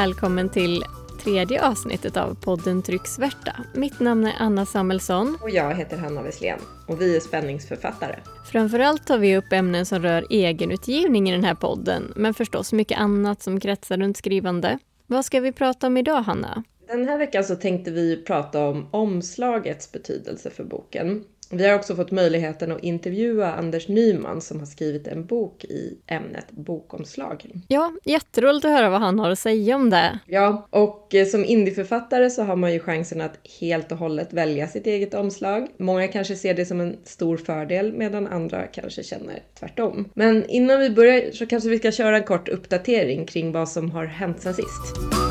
välkommen till tredje avsnittet av podden Trycksvärta. Mitt namn är Anna Samuelsson. Och jag heter Hanna Wesslén och vi är spänningsförfattare. Framförallt tar vi upp ämnen som rör egenutgivning i den här podden, men förstås mycket annat som kretsar runt skrivande. Vad ska vi prata om idag, Hanna? Den här veckan så tänkte vi prata om omslagets betydelse för boken. Vi har också fått möjligheten att intervjua Anders Nyman som har skrivit en bok i ämnet bokomslag. Ja, jätteroligt att höra vad han har att säga om det. Ja, och eh, som indieförfattare så har man ju chansen att helt och hållet välja sitt eget omslag. Många kanske ser det som en stor fördel medan andra kanske känner tvärtom. Men innan vi börjar så kanske vi ska köra en kort uppdatering kring vad som har hänt sen sist.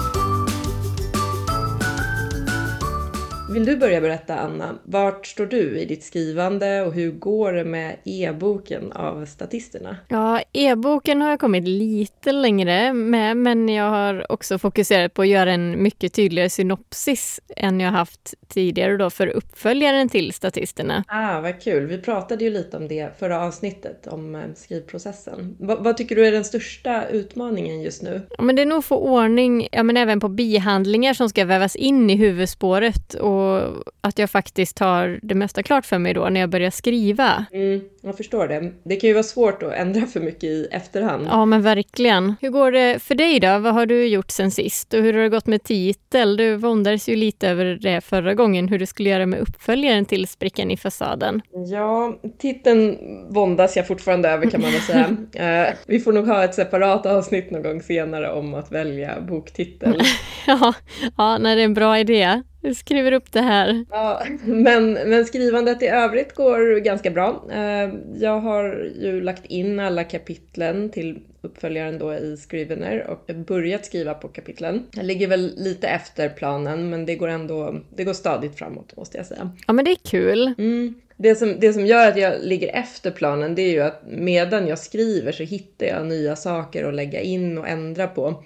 Vill du börja berätta Anna, vart står du i ditt skrivande och hur går det med e-boken av statisterna? Ja, e-boken har jag kommit lite längre med, men jag har också fokuserat på att göra en mycket tydligare synopsis än jag haft tidigare då för uppföljaren till statisterna. Ah, vad kul! Vi pratade ju lite om det förra avsnittet, om eh, skrivprocessen. V vad tycker du är den största utmaningen just nu? Ja, men det är nog att få ordning, ja men även på bihandlingar som ska vävas in i huvudspåret och och att jag faktiskt har det mesta klart för mig då när jag börjar skriva. Mm, jag förstår det. Det kan ju vara svårt att ändra för mycket i efterhand. Ja, men verkligen. Hur går det för dig då? Vad har du gjort sen sist? Och hur har det gått med titel? Du våndades ju lite över det förra gången, hur du skulle göra med uppföljaren till Sprickan i fasaden. Ja, titeln våndas jag fortfarande över kan man väl säga. uh, vi får nog ha ett separat avsnitt någon gång senare om att välja boktitel. ja, ja nej, det är en bra idé. Du skriver upp det här. Ja, men, men skrivandet i övrigt går ganska bra. Eh, jag har ju lagt in alla kapitlen till uppföljaren då i Scrivener och börjat skriva på kapitlen. Jag ligger väl lite efter planen men det går ändå, det går stadigt framåt måste jag säga. Ja men det är kul. Mm. Det som, det som gör att jag ligger efter planen det är ju att medan jag skriver så hittar jag nya saker att lägga in och ändra på.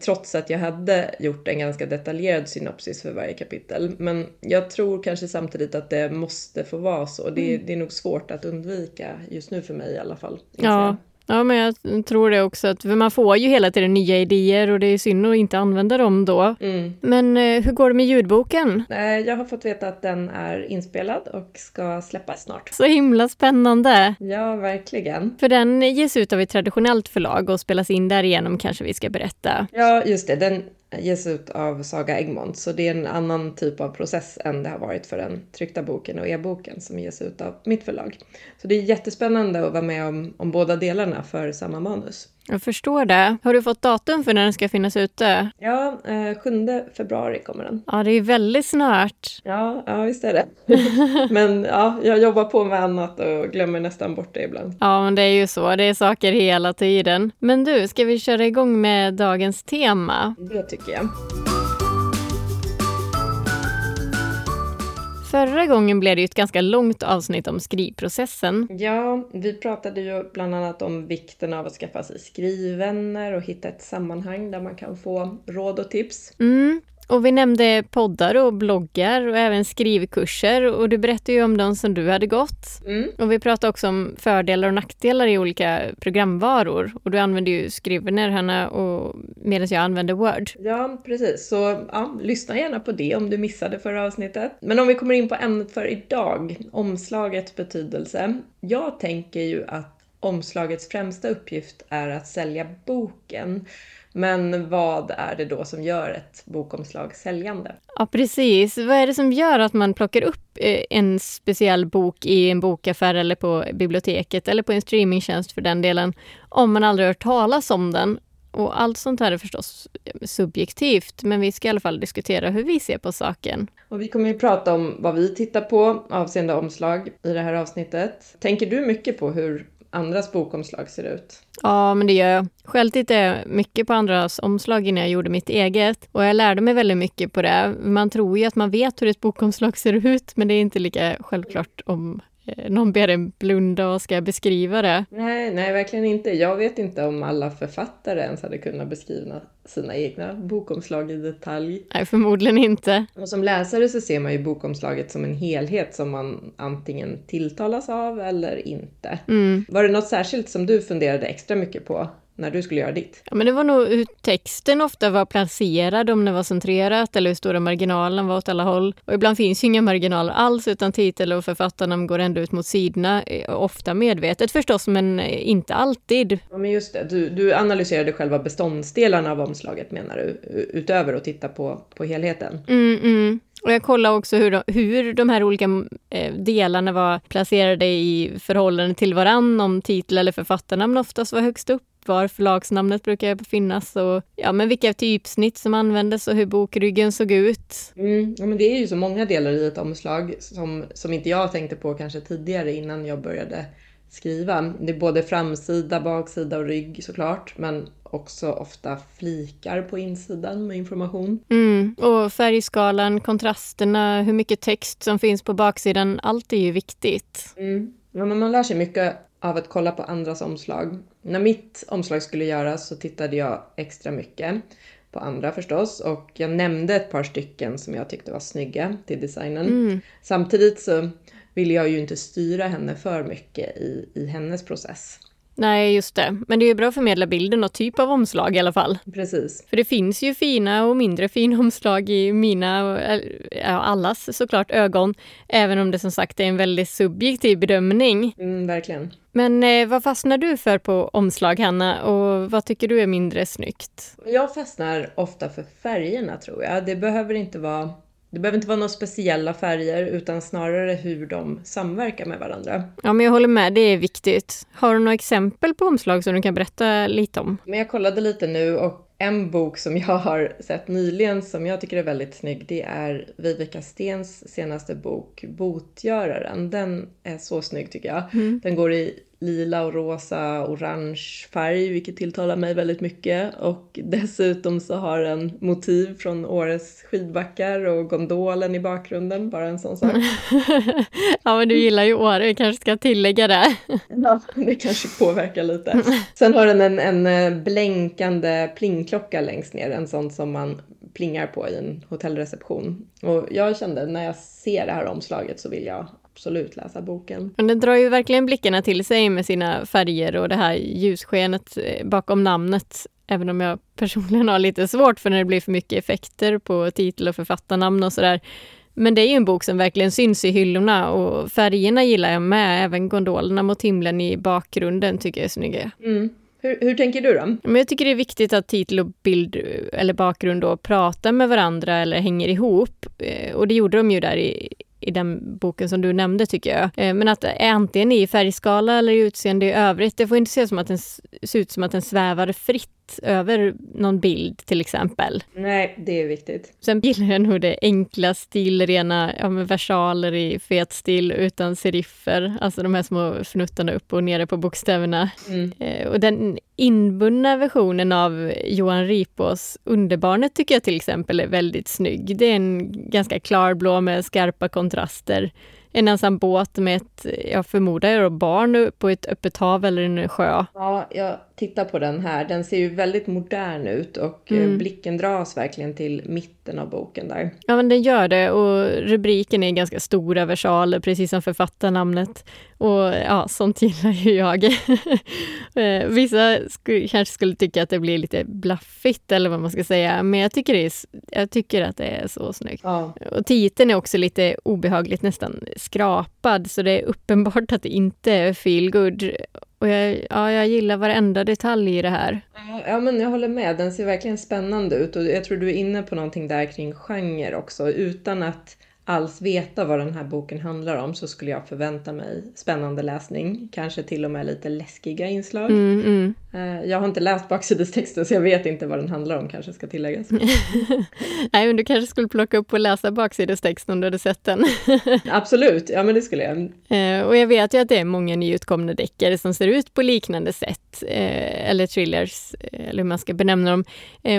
Trots att jag hade gjort en ganska detaljerad synopsis för varje kapitel. Men jag tror kanske samtidigt att det måste få vara så. Det, mm. det är nog svårt att undvika just nu för mig i alla fall. Ja, Ja, men jag tror det också. Att, för man får ju hela tiden nya idéer och det är synd att inte använda dem då. Mm. Men eh, hur går det med ljudboken? Jag har fått veta att den är inspelad och ska släppas snart. Så himla spännande! Ja, verkligen. För den ges ut av ett traditionellt förlag och spelas in därigenom kanske vi ska berätta. Ja, just det. Den ges ut av Saga Egmont. Så det är en annan typ av process än det har varit för den tryckta boken och e-boken som ges ut av mitt förlag. Så det är jättespännande att vara med om, om båda delarna för samma manus. Jag förstår det. Har du fått datum för när den ska finnas ute? Ja, eh, 7 februari kommer den. Ja, det är väldigt snart. Ja, ja visst är det. men ja, jag jobbar på med annat och glömmer nästan bort det ibland. Ja, men det är ju så. Det är saker hela tiden. Men du, ska vi köra igång med dagens tema? Det tycker jag. Förra gången blev det ju ett ganska långt avsnitt om skrivprocessen. Ja, vi pratade ju bland annat om vikten av att skaffa sig skrivvänner och hitta ett sammanhang där man kan få råd och tips. Mm. Och vi nämnde poddar och bloggar och även skrivkurser och du berättade ju om de som du hade gått. Mm. Och vi pratade också om fördelar och nackdelar i olika programvaror och du använde ju Scrivener Hanna och medan jag använde Word. Ja, precis. Så ja, lyssna gärna på det om du missade förra avsnittet. Men om vi kommer in på ämnet för idag, omslagets betydelse. Jag tänker ju att omslagets främsta uppgift är att sälja boken. Men vad är det då som gör ett bokomslag säljande? Ja, precis. Vad är det som gör att man plockar upp eh, en speciell bok i en bokaffär eller på biblioteket eller på en streamingtjänst för den delen, om man aldrig hört talas om den? Och allt sånt här är förstås subjektivt, men vi ska i alla fall diskutera hur vi ser på saken. Och vi kommer ju prata om vad vi tittar på avseende omslag i det här avsnittet. Tänker du mycket på hur andras bokomslag ser ut? Ja, men det gör jag. Själv tittade jag mycket på andras omslag innan jag gjorde mitt eget och jag lärde mig väldigt mycket på det. Man tror ju att man vet hur ett bokomslag ser ut, men det är inte lika självklart om någon ber en blunda och ska beskriva det. Nej, nej, verkligen inte. Jag vet inte om alla författare ens hade kunnat beskriva sina egna bokomslag i detalj. Nej, förmodligen inte. Och som läsare så ser man ju bokomslaget som en helhet som man antingen tilltalas av eller inte. Mm. Var det något särskilt som du funderade extra mycket på när du skulle göra ditt? Ja, men det var nog hur texten ofta var placerad, om det var centrerat eller hur stora marginalerna var åt alla håll. Och ibland finns ju inga marginaler alls, utan titel och författarnamn går ändå ut mot sidorna. Eh, ofta medvetet förstås, men inte alltid. Ja, men just det, du, du analyserade själva beståndsdelarna av omslaget menar du, utöver att titta på, på helheten? Mm, mm. Och jag kollade också hur de, hur de här olika eh, delarna var placerade i förhållande till varann, om titel eller författarnamn oftast var högst upp var förlagsnamnet brukar finnas och ja, men vilka typsnitt som användes och hur bokryggen såg ut. Mm, ja, men det är ju så många delar i ett omslag som, som inte jag tänkte på kanske tidigare innan jag började skriva. Det är både framsida, baksida och rygg såklart, men också ofta flikar på insidan med information. Mm, och färgskalan, kontrasterna, hur mycket text som finns på baksidan, allt är ju viktigt. Mm. Ja, men man lär sig mycket av att kolla på andras omslag. När mitt omslag skulle göras så tittade jag extra mycket på andra förstås och jag nämnde ett par stycken som jag tyckte var snygga till designen. Mm. Samtidigt så ville jag ju inte styra henne för mycket i, i hennes process. Nej, just det. Men det är ju bra att förmedla bilden och typ av omslag i alla fall. Precis. För det finns ju fina och mindre fina omslag i mina och allas såklart ögon. Även om det som sagt är en väldigt subjektiv bedömning. Mm, verkligen. Men eh, vad fastnar du för på omslag, Hanna? Och vad tycker du är mindre snyggt? Jag fastnar ofta för färgerna, tror jag. Det behöver inte vara det behöver inte vara några speciella färger utan snarare hur de samverkar med varandra. Ja, men jag håller med, det är viktigt. Har du några exempel på omslag som du kan berätta lite om? Men jag kollade lite nu och en bok som jag har sett nyligen som jag tycker är väldigt snygg det är Vivica Stens senaste bok Botgöraren. Den är så snygg tycker jag. Mm. Den går i lila och rosa, orange färg, vilket tilltalar mig väldigt mycket. Och dessutom så har den motiv från Åres skidbackar och gondolen i bakgrunden, bara en sån sak. ja, men du gillar ju Åre, vi kanske ska tillägga det. ja, det kanske påverkar lite. Sen har den en, en eh, blänkande plingklocka längst ner, en sån som man plingar på i en hotellreception. Och jag kände när jag ser det här omslaget så vill jag absolut läsa boken. Men den drar ju verkligen blickarna till sig med sina färger och det här ljusskenet eh, bakom namnet. Även om jag personligen har lite svårt för när det blir för mycket effekter på titel och författarnamn och sådär. Men det är ju en bok som verkligen syns i hyllorna och färgerna gillar jag med. Även gondolerna mot himlen i bakgrunden tycker jag är snygga. Mm. Hur, hur, tänker du då? Men jag tycker det är viktigt att titel och bild eller bakgrund då pratar med varandra eller hänger ihop. Eh, och det gjorde de ju där i, i den boken som du nämnde tycker jag. Eh, men att antingen i färgskala eller i utseende i övrigt, det får inte se, som att den, se ut som att den svävar fritt över någon bild till exempel. Nej, det är viktigt. Sen gillar jag nog det enkla stilrena, ja, med versaler i fet stil utan seriffer, alltså de här små fnuttarna upp och nere på bokstäverna. Mm. Eh, och den inbundna versionen av Johan Ripås Underbarnet tycker jag till exempel är väldigt snygg. Det är en ganska klarblå med skarpa kontraster en ensam båt med ett, jag förmodar, barn på ett öppet hav eller en sjö. Ja, jag tittar på den här. Den ser ju väldigt modern ut och eh, mm. blicken dras verkligen till mitten av boken där. Ja, men den gör det och rubriken är ganska stora versaler, precis som författarnamnet. Och ja, sånt gillar ju jag. Eh, vissa skulle, kanske skulle tycka att det blir lite blaffigt eller vad man ska säga, men jag tycker, det är, jag tycker att det är så snyggt. Ja. Och titeln är också lite obehagligt, nästan skrapad, så det är uppenbart att det inte är feel good och jag, ja, jag gillar varenda detalj i det här. Ja, men jag håller med. Den ser verkligen spännande ut och jag tror du är inne på någonting där kring genre också. Utan att alls veta vad den här boken handlar om så skulle jag förvänta mig spännande läsning. Kanske till och med lite läskiga inslag. Mm, mm. Eh, jag har inte läst baksidestexten så jag vet inte vad den handlar om kanske ska tilläggas. Nej men du kanske skulle plocka upp och läsa baksidestexten om du hade sett den. Absolut, ja men det skulle jag. Eh, och jag vet ju att det är många nyutkomna deckare som ser ut på liknande sätt. Eh, eller thrillers, eller hur man ska benämna dem.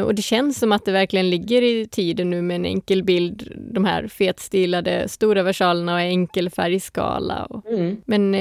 Och det känns som att det verkligen ligger i tiden nu med en enkel bild, de här fetstilade stora versalerna och enkel färgskala. Mm. Men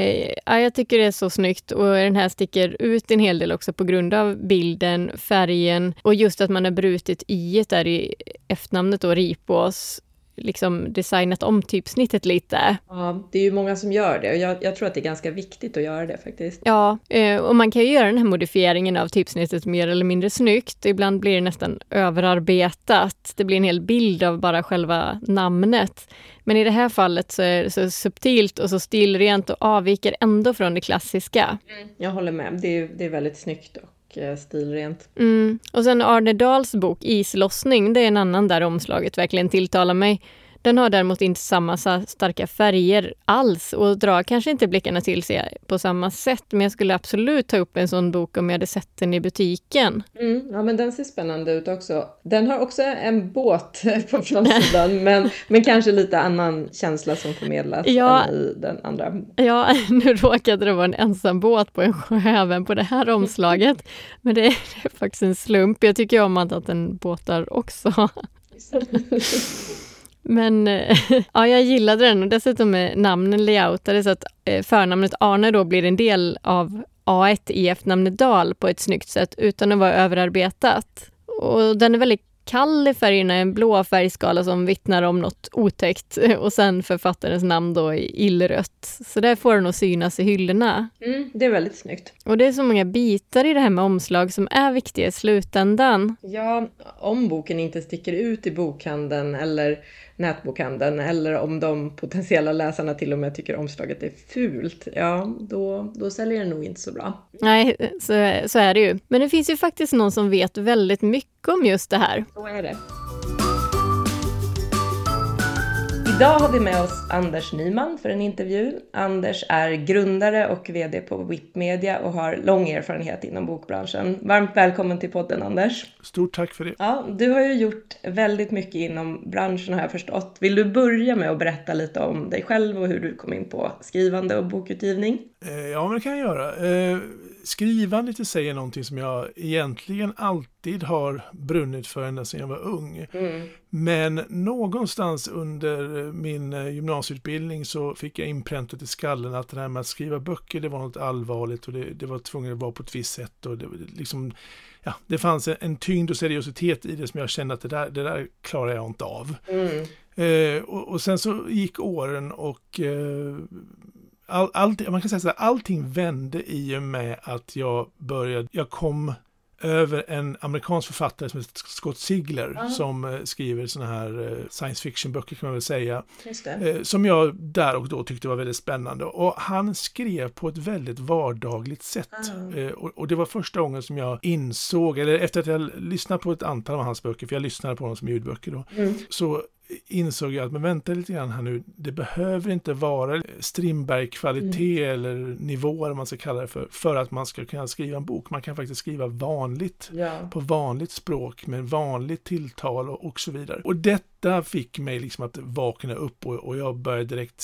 ja, jag tycker det är så snyggt och den här sticker ut en hel del också också på grund av bilden, färgen och just att man har brutit i där i efternamnet då, Ripås liksom designat om typsnittet lite. Ja, det är ju många som gör det och jag, jag tror att det är ganska viktigt att göra det faktiskt. Ja, eh, och man kan ju göra den här modifieringen av typsnittet mer eller mindre snyggt. Ibland blir det nästan överarbetat. Det blir en hel bild av bara själva namnet. Men i det här fallet så är det så subtilt och så stilrent och avviker ändå från det klassiska. Mm. Jag håller med. Det är, det är väldigt snyggt och Eh, stilrent. Mm. Och sen Arne Dahls bok Islossning, det är en annan där omslaget verkligen tilltalar mig. Den har däremot inte samma starka färger alls och drar kanske inte blickarna till sig på samma sätt. Men jag skulle absolut ta upp en sån bok om jag hade sett den i butiken. Mm, ja, men den ser spännande ut också. Den har också en båt på framsidan, men, men kanske lite annan känsla som förmedlas ja, än i den andra. Ja, nu råkade det vara en ensam båt på en sjö även på det här omslaget. Men det är, det är faktiskt en slump. Jag tycker om att den båtar också. Men eh, ja, jag gillade den och dessutom är namnen layoutade så att eh, förnamnet Arne då blir en del av A1 i efternamnet Dal på ett snyggt sätt utan att vara överarbetat. Och den är väldigt kall i färgerna, en blå färgskala som vittnar om något otäckt och sen författarens namn då i illrött. Så där får den att synas i hyllorna. Mm, det är väldigt snyggt. Och det är så många bitar i det här med omslag som är viktiga i slutändan. Ja, om boken inte sticker ut i bokhandeln eller nätbokhandeln eller om de potentiella läsarna till och med tycker omslaget är fult, ja då, då säljer den nog inte så bra. Nej, så, så är det ju. Men det finns ju faktiskt någon som vet väldigt mycket om just det här. Så är det. Idag har vi med oss Anders Nyman för en intervju. Anders är grundare och VD på WIP Media och har lång erfarenhet inom bokbranschen. Varmt välkommen till podden Anders. Stort tack för det. Ja, du har ju gjort väldigt mycket inom branschen har jag förstått. Vill du börja med att berätta lite om dig själv och hur du kom in på skrivande och bokutgivning? Eh, ja, men det kan jag göra. Eh, skrivandet i sig är någonting som jag egentligen alltid har brunnit för ända sedan jag var ung. Mm. Men någonstans under min eh, gymnasieutbildning så fick jag inpräntat i skallen att det här med att skriva böcker det var något allvarligt och det, det var tvunget att vara på ett visst sätt. Och det, liksom, ja, det fanns en tyngd och seriositet i det som jag kände att det där, det där klarar jag inte av. Mm. Eh, och, och, sen så gick åren och eh, all, all, man kan säga så här, allting vände i och med att jag började, jag kom över en amerikansk författare som heter Scott Sigler ah. som eh, skriver sådana här eh, science fiction-böcker kan man väl säga. Eh, som jag där och då tyckte var väldigt spännande. Och han skrev på ett väldigt vardagligt sätt. Eh, och, och, det var första gången som jag insåg, eller efter att jag lyssnat på ett antal av hans böcker, för jag lyssnade på dem som ljudböcker då, mm. så insåg jag att men vänta lite grann här nu, det behöver inte vara Strindberg-kvalitet mm. eller nivå eller man ska kalla det för, för att man ska kunna skriva en bok. Man kan faktiskt skriva vanligt, ja. på vanligt språk med vanligt tilltal och, och så vidare. Och detta fick mig liksom att vakna upp och, och jag började direkt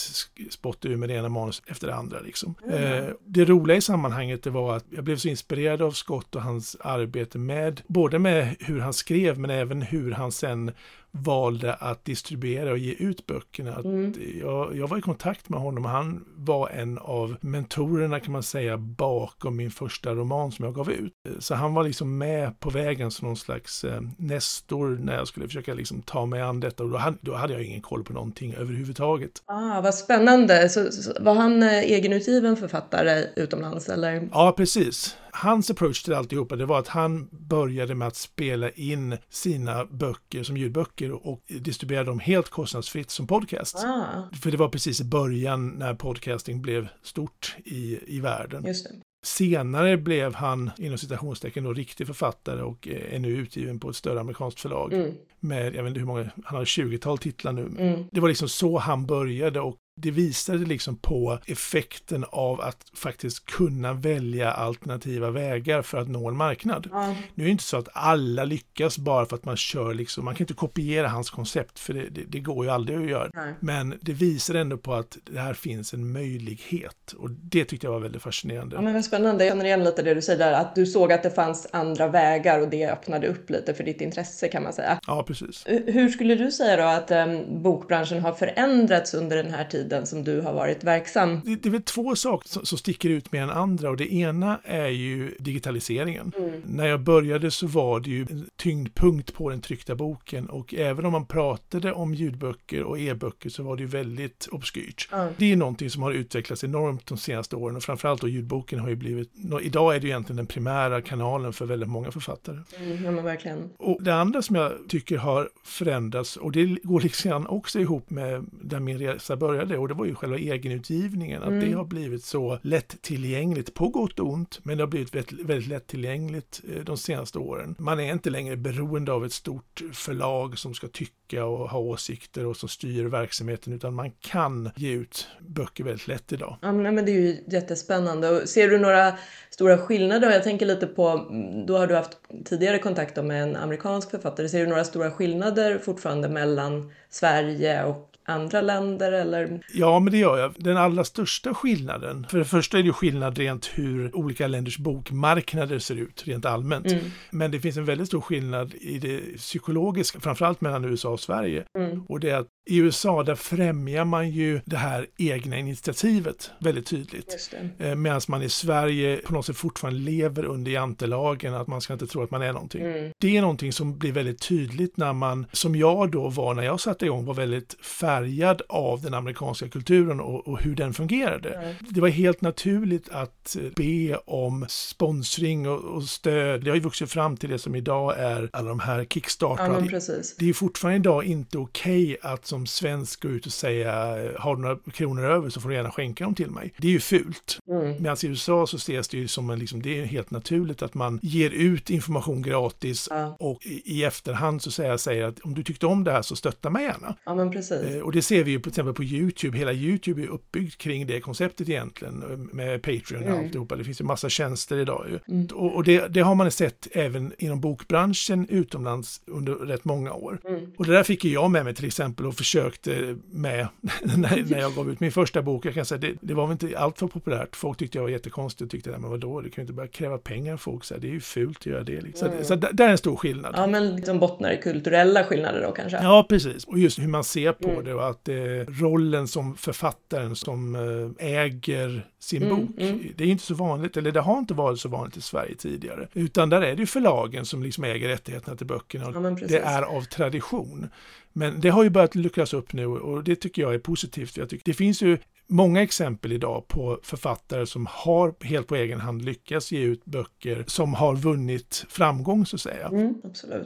spotta ur med det ena manus efter det andra. Liksom. Mm. Eh, det roliga i sammanhanget det var att jag blev så inspirerad av Scott och hans arbete med, både med hur han skrev men även hur han sen valde att distribuera och ge ut böckerna. Mm. Jag, jag, var i kontakt med honom och han var en av mentorerna kan man säga bakom min första roman som jag gav ut. Så han var liksom med på vägen som någon slags eh, nestor när jag skulle försöka liksom ta mig an detta och då hade, då hade jag ingen koll på någonting överhuvudtaget. Ah, vad spännande! Så, så var han eh, egenutgiven författare utomlands eller? Ja, precis hans approach till alltihopa det var att han började med att spela in sina böcker som ljudböcker och distribuera dem helt kostnadsfritt som podcast. Ah. För det var precis i början när podcasting blev stort i, i världen. Senare blev han inom citationstecken då riktig författare och är nu utgiven på ett större amerikanskt förlag. Mm. Med, jag vet inte hur många, han har 20-tal titlar nu. Mm. Det var liksom så han började och det visade liksom på effekten av att faktiskt kunna välja alternativa vägar för att nå en marknad. Mm. Nu är det inte så att alla lyckas bara för att man kör liksom, man kan inte kopiera hans koncept för det, det, det går ju aldrig att göra. Mm. Men det visar ändå på att det här finns en möjlighet och det tyckte jag var väldigt fascinerande. Ja, men vad spännande, jag känner igen lite det du säger där, att du såg att det fanns andra vägar och det öppnade upp lite för ditt intresse kan man säga. Ja, precis. Hur skulle du säga då att um, bokbranschen har förändrats under den här tiden tiden som du har varit verksam? Det, det är väl två saker som, som sticker ut mer än andra och det ena är ju digitaliseringen. Mm. När jag började så var det ju en tyngdpunkt på den tryckta boken och även om man pratade om ljudböcker och e-böcker så var det ju väldigt obskyrt. Mm. Det är någonting som har utvecklats enormt de senaste åren och framförallt då ljudboken har ju blivit, idag är det ju egentligen den primära kanalen för väldigt många författare. Mm, ja men verkligen. Och det andra som jag tycker har förändrats och det går liksom också ihop med där min resa började och det var ju själva egenutgivningen, att mm. det har blivit så lättillgängligt på gott och ont, men det har blivit väldigt, väldigt lättillgängligt eh, de senaste åren. Man är inte längre beroende av ett stort förlag som ska tycka och ha åsikter och som styr verksamheten, utan man kan ge ut böcker väldigt lätt idag. Ja, men det är ju jättespännande. Och ser du några stora skillnader? Jag tänker lite på, mm, då har du haft tidigare kontakt med en amerikansk författare. Ser du några stora skillnader fortfarande mellan Sverige och andra länder eller? Ja, men det gör jag. Den allra största skillnaden, för det första är det skillnad rent hur olika länders bokmarknader ser ut rent allmänt. Mm. Men det finns en väldigt stor skillnad i det psykologiska, framförallt mellan USA och Sverige. Mm. Och det är att i USA där främjar man ju det här egna initiativet väldigt tydligt. Eh, Medan man i Sverige på något sätt fortfarande lever under jantelagen, att man ska inte tro att man är någonting. Mm. Det är någonting som blir väldigt tydligt när man, som jag då var när jag satte igång, var väldigt färgad av den amerikanska kulturen och, och hur den fungerade. Mm. Det var helt naturligt att be om sponsring och, och, stöd. Det har ju vuxit fram till det som idag är alla de här Kickstarter. Ja, det är fortfarande idag inte okej okay att som svensk gå ut och säga har du några kronor över så får du gärna skänka dem till mig. Det är ju fult. Mm. Medan i USA så ses det ju som en, liksom, det är helt naturligt att man ger ut information gratis ja. och i, i, efterhand så säger jag säger att om du tyckte om det här så stötta mig gärna. Ja, men precis. Eh, och det ser vi ju till exempel på YouTube. Hela YouTube är uppbyggt kring det konceptet egentligen eh, med Patreon och mm. alltihopa. Det finns ju massa tjänster idag ju. Mm. Och, och det, det, har man sett även inom bokbranschen utomlands under rätt många år. Mm. Och det där fick jag med mig till exempel och försökte med när, när jag gav ut min första bok. Jag kan säga det, det var väl inte allt för populärt. Folk tyckte jag var jättekonstig och tyckte, men vadå, du kan ju inte börja kräva pengar av folk. Så här, det är ju fult att göra det. Liksom. Mm. Så, så där är en stor skillnad. Ja, men liksom bottnar i kulturella skillnader då kanske? Ja, precis. Och just hur man ser på mm. Det och att eh, rollen som författaren som eh, äger sin mm, bok. Mm. Det är inte så vanligt, eller det har inte varit så vanligt i Sverige tidigare. Utan där är det ju förlagen som liksom äger rättigheterna till böckerna. Ja, det är av tradition. Men det har ju börjat luckras upp nu och det tycker jag är positivt. Jag tycker, det finns ju många exempel idag på författare som har helt på egen hand lyckats ge ut böcker som har vunnit framgång så att säga. Mm,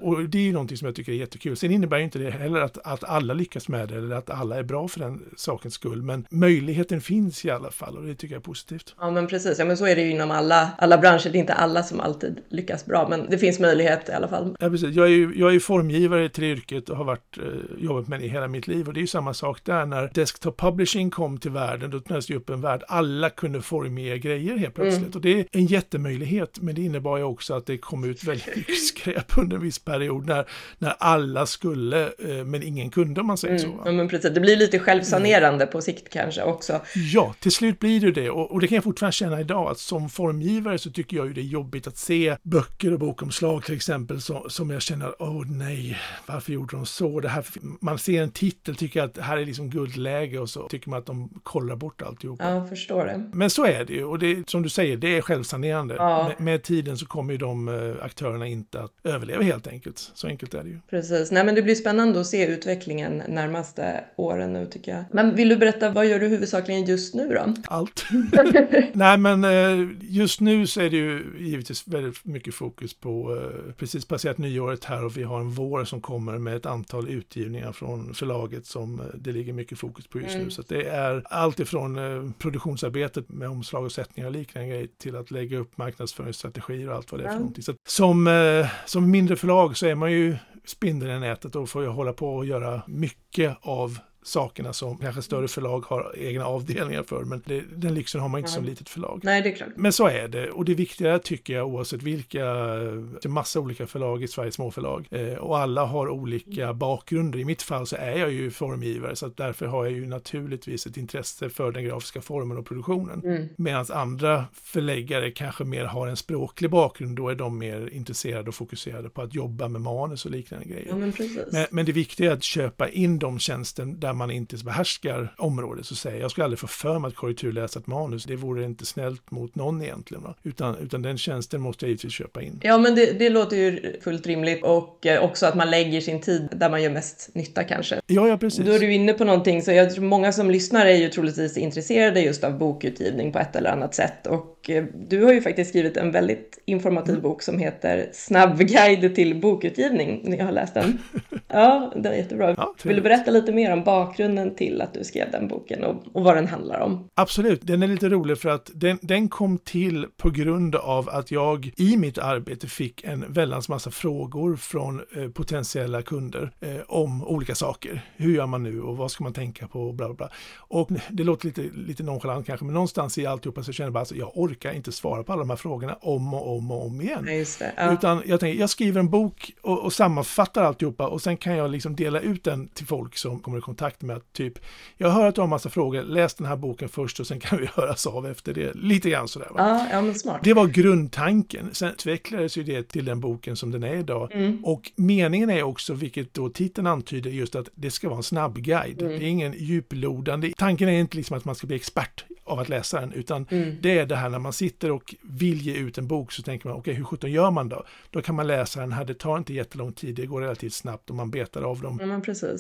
och det är ju någonting som jag tycker är jättekul. Sen innebär inte det heller att, att alla lyckas med det eller att alla är bra för den sakens skull. Men möjligheten finns i alla fall och det tycker jag är positivt. Ja men precis, ja men så är det ju inom alla, alla branscher. Det är inte alla som alltid lyckas bra men det finns möjlighet i alla fall. Ja precis, jag är ju jag är formgivare till yrket och har varit, eh, jobbat med det hela mitt liv och det är ju samma sak där när Desktop Publishing kom till världen världen, då öppnades det upp en värld. Alla kunde formge grejer helt plötsligt. Mm. Och det är en jättemöjlighet, men det innebar ju också att det kom ut väldigt mycket skräp under en viss period när, när alla skulle, eh, men ingen kunde om man säger mm. så. Ja, men precis. Det blir lite självsanerande mm. på sikt kanske också. Ja, till slut blir det det. Och, och, det kan jag fortfarande känna idag, att som formgivare så tycker jag ju det är jobbigt att se böcker och bokomslag till exempel som, som jag känner, åh oh, nej, varför gjorde de så? Det här, man ser en titel, tycker att det här är liksom guldläge och så tycker man att de kollar kollra bort alltihopa. Ja, förstår det. Men så är det ju och det, som du säger, det är självsanerande. Ja. Med, med, tiden så kommer ju de uh, aktörerna inte att överleva helt enkelt. Så enkelt är det ju. Precis. Nej, men det blir spännande att se utvecklingen närmaste åren nu tycker jag. Men vill du berätta, vad gör du huvudsakligen just nu då? Allt. Nej, men uh, just nu så är det ju givetvis väldigt mycket fokus på uh, precis passerat nyåret här och vi har en vår som kommer med ett antal utgivningar från förlaget som det ligger mycket fokus på just mm. nu. Så det är allt ifrån eh, produktionsarbetet med omslag och sättningar och liknande till att lägga upp marknadsföringsstrategier och allt vad det är för någonting. Så som, eh, som mindre förlag så är man ju spindeln i nätet och får ju hålla på och göra mycket av sakerna som kanske större förlag har egna avdelningar för. Men det, den lyxen har man inte Nej. som litet förlag. Nej, det är klart. Men så är det. Och det viktiga tycker jag oavsett vilka, det är massa olika förlag i Sverige, småförlag. Eh, och alla har olika bakgrunder. I mitt fall så är jag ju formgivare så att därför har jag ju naturligtvis ett intresse för den grafiska formen och produktionen. Mm. Medan andra förläggare kanske mer har en språklig bakgrund. Då är de mer intresserade och fokuserade på att jobba med manus och liknande grejer. Ja, men, men, men, det viktiga är att köpa in de tjänsten där man inte behärskar området så säger jag, jag skulle aldrig få för mig att korrekturläsa ett manus. Det vore inte snällt mot någon egentligen. Va? Utan, utan den tjänsten måste jag givetvis köpa in. Ja, men det, det låter ju fullt rimligt och eh, också att man lägger sin tid där man gör mest nytta kanske. Ja, ja precis. Då är du inne på någonting, så jag tror många som lyssnar är ju troligtvis intresserade just av bokutgivning på ett eller annat sätt. Och eh, du har ju faktiskt skrivit en väldigt informativ mm. bok som heter Snabbguide till bokutgivning. Jag har läst den. Ja, den är jättebra. Ja, Vill du berätta lite mer om bakgrunden till att du skrev den boken och, och vad den handlar om? Absolut, den är lite rolig för att den, den kom till på grund av att jag i mitt arbete fick en väldans massa frågor från eh, potentiella kunder eh, om olika saker. Hur gör man nu och vad ska man tänka på och bla bla. bla. Och det låter lite, lite nonchalant kanske, men någonstans i alltihopa så känner jag bara att jag orkar inte svara på alla de här frågorna om och om och om igen. Ja, ja. Utan jag tänker, jag skriver en bok och, och sammanfattar alltihopa och sen kan jag liksom dela ut den till folk som kommer i kontakt med att typ, jag hör att du har massa frågor, läs den här boken först och sen kan vi höras av efter det. Lite grann sådär. Va? Ja, ja, men smart. Det var grundtanken. Sen utvecklades ju det till den boken som den är idag. Mm. Och meningen är också, vilket då titeln antyder, just att det ska vara en snabbguide. Mm. Det är ingen djuplodande. Tanken är inte liksom att man ska bli expert av att läsa den, utan mm. det är det här när man sitter och vill ge ut en bok så tänker man, okej, okay, hur sjutton gör man då? Då kan man läsa den här, det tar inte jättelång tid, det går relativt snabbt och man betar av dem. Ja,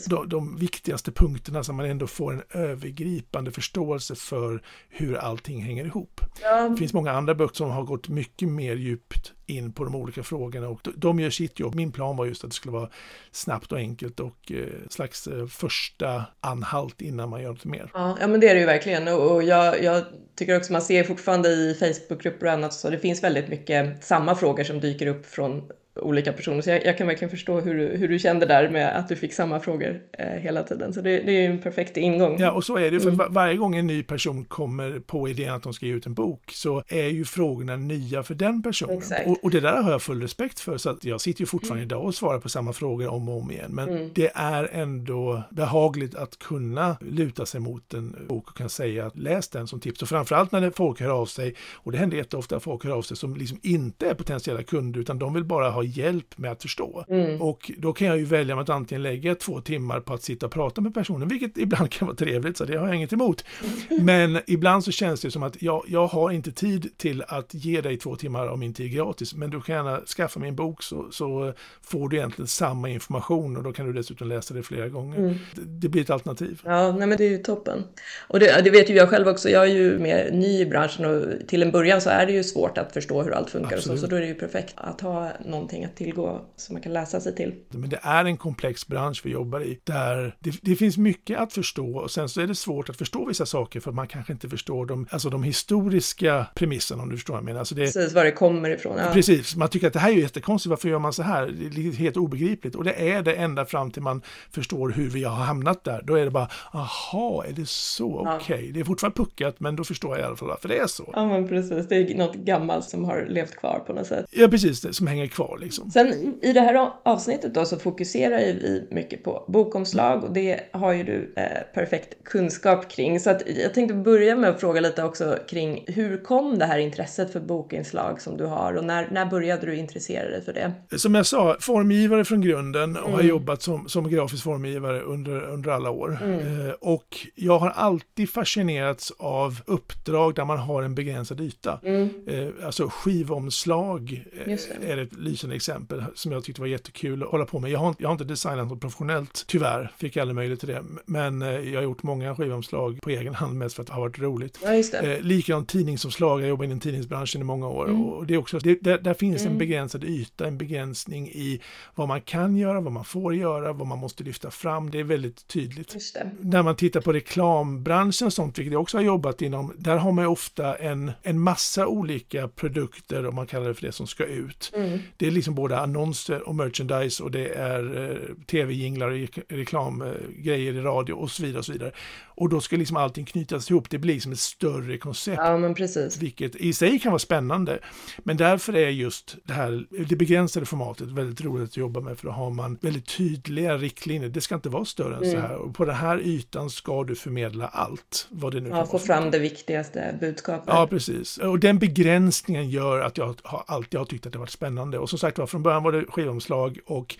de, de, viktigaste punkterna så man ändå får en övergripande förståelse för hur allting hänger ihop. Ja. Det finns många andra böcker som har gått mycket mer djupt in på de olika frågorna och de gör sitt jobb. Min plan var just att det skulle vara snabbt och enkelt och eh, slags eh, första anhalt innan man gör något mer. Ja, ja men det är det ju verkligen och jag, jag tycker också man ser fortfarande i Facebookgrupper och annat så det finns väldigt mycket samma frågor som dyker upp från olika personer. Så jag, jag, kan verkligen förstå hur du, hur du kände där med att du fick samma frågor eh, hela tiden. Så det, det är en perfekt ingång. Ja, och så är det. För mm. varje gång en ny person kommer på idén att de ska ge ut en bok så är ju frågorna nya för den personen. Och, och, det där har jag full respekt för. Så att jag sitter ju fortfarande mm. idag och svarar på samma frågor om och om igen. Men mm. det är ändå behagligt att kunna luta sig mot en bok och kan säga att läs den som tips. Och framförallt när folk hör av sig, och det händer jätteofta att folk hör av sig som liksom inte är potentiella kunder utan de vill bara ha hjälp med att förstå. Mm. Och då kan jag ju välja att antingen lägga två timmar på att sitta och prata med personen, vilket ibland kan vara trevligt, så det har jag inget emot. Men ibland så känns det som att jag, jag har inte tid till att ge dig två timmar av min tid gratis, men du kan gärna skaffa mig en bok så, så får du egentligen samma information och då kan du dessutom läsa det flera gånger. Mm. Det, det, blir ett alternativ. Ja, nej men det är ju toppen. Och det, det, vet ju jag själv också, jag är ju mer ny i branschen och till en början så är det ju svårt att förstå hur allt funkar Absolut. och så, så då är det ju perfekt att ha någonting någonting att tillgå som man kan läsa sig till. Men det är en komplex bransch vi jobbar i där det, det, finns mycket att förstå och sen så är det svårt att förstå vissa saker för man kanske inte förstår de, alltså de historiska premisserna om du förstår vad jag menar. Alltså det, precis, var det kommer ifrån. Ja. Precis, man tycker att det här är jättekonstigt, varför gör man så här? Det är helt obegripligt och det är det ända fram till man förstår hur vi har hamnat där. Då är det bara, aha, är det så? Okej, okay. ja. det är fortfarande puckat men då förstår jag i alla fall varför det är så. Ja men precis, det är något gammalt som har levt kvar på något sätt. Ja precis, det, som hänger kvar liksom. Sen i det här avsnittet då så fokuserar vi mycket på bokomslag och det har ju du eh, perfekt kunskap kring. Så att jag tänkte börja med att fråga lite också kring hur kom det här intresset för bokinslag som du har och när, när började du intressera dig för det? Som jag sa, formgivare från grunden och mm. har jobbat som, som grafisk formgivare under, under alla år. Mm. Eh, och jag har alltid fascinerats av uppdrag där man har en begränsad yta. Mm. Eh, alltså skivomslag eh, är ett lysande exempel som jag tyckte var jättekul att hålla på med. Jag har, jag har inte designat något professionellt, tyvärr, fick jag aldrig möjlighet till det. Men eh, jag har gjort många skivomslag på egen hand mest för att det har varit roligt. Ja, just det. Eh, likadant tidningsomslag, jag jobbar inom tidningsbranschen i många år. Mm. Och det är också, det, där, där, finns mm. en begränsad yta, en begränsning i vad man kan göra, vad man får göra, vad man måste lyfta fram. Det är väldigt tydligt. När man tittar på reklambranschen och sånt, vilket jag också har jobbat inom, där har man ofta en, en massa olika produkter, om man kallar det för det, som ska ut. Mm. Det är liksom både annonser och merchandise och det är eh, tv-jinglar och reklamgrejer i radio och så vidare. Och så vidare. Och då ska liksom allting knytas ihop, det blir liksom ett större koncept. Ja, men precis. Vilket i sig kan vara spännande. Men därför är just det här, det begränsade formatet väldigt roligt att jobba med, för då har man väldigt tydliga riktlinjer. Det ska inte vara större än mm. så här. Och på den här ytan ska du förmedla allt, vad det nu ja, få fram det viktigaste budskapet. Ja, precis. Och den begränsningen gör att jag har, alltid har tyckt att det varit spännande. Och som sagt var, från början var det skivomslag och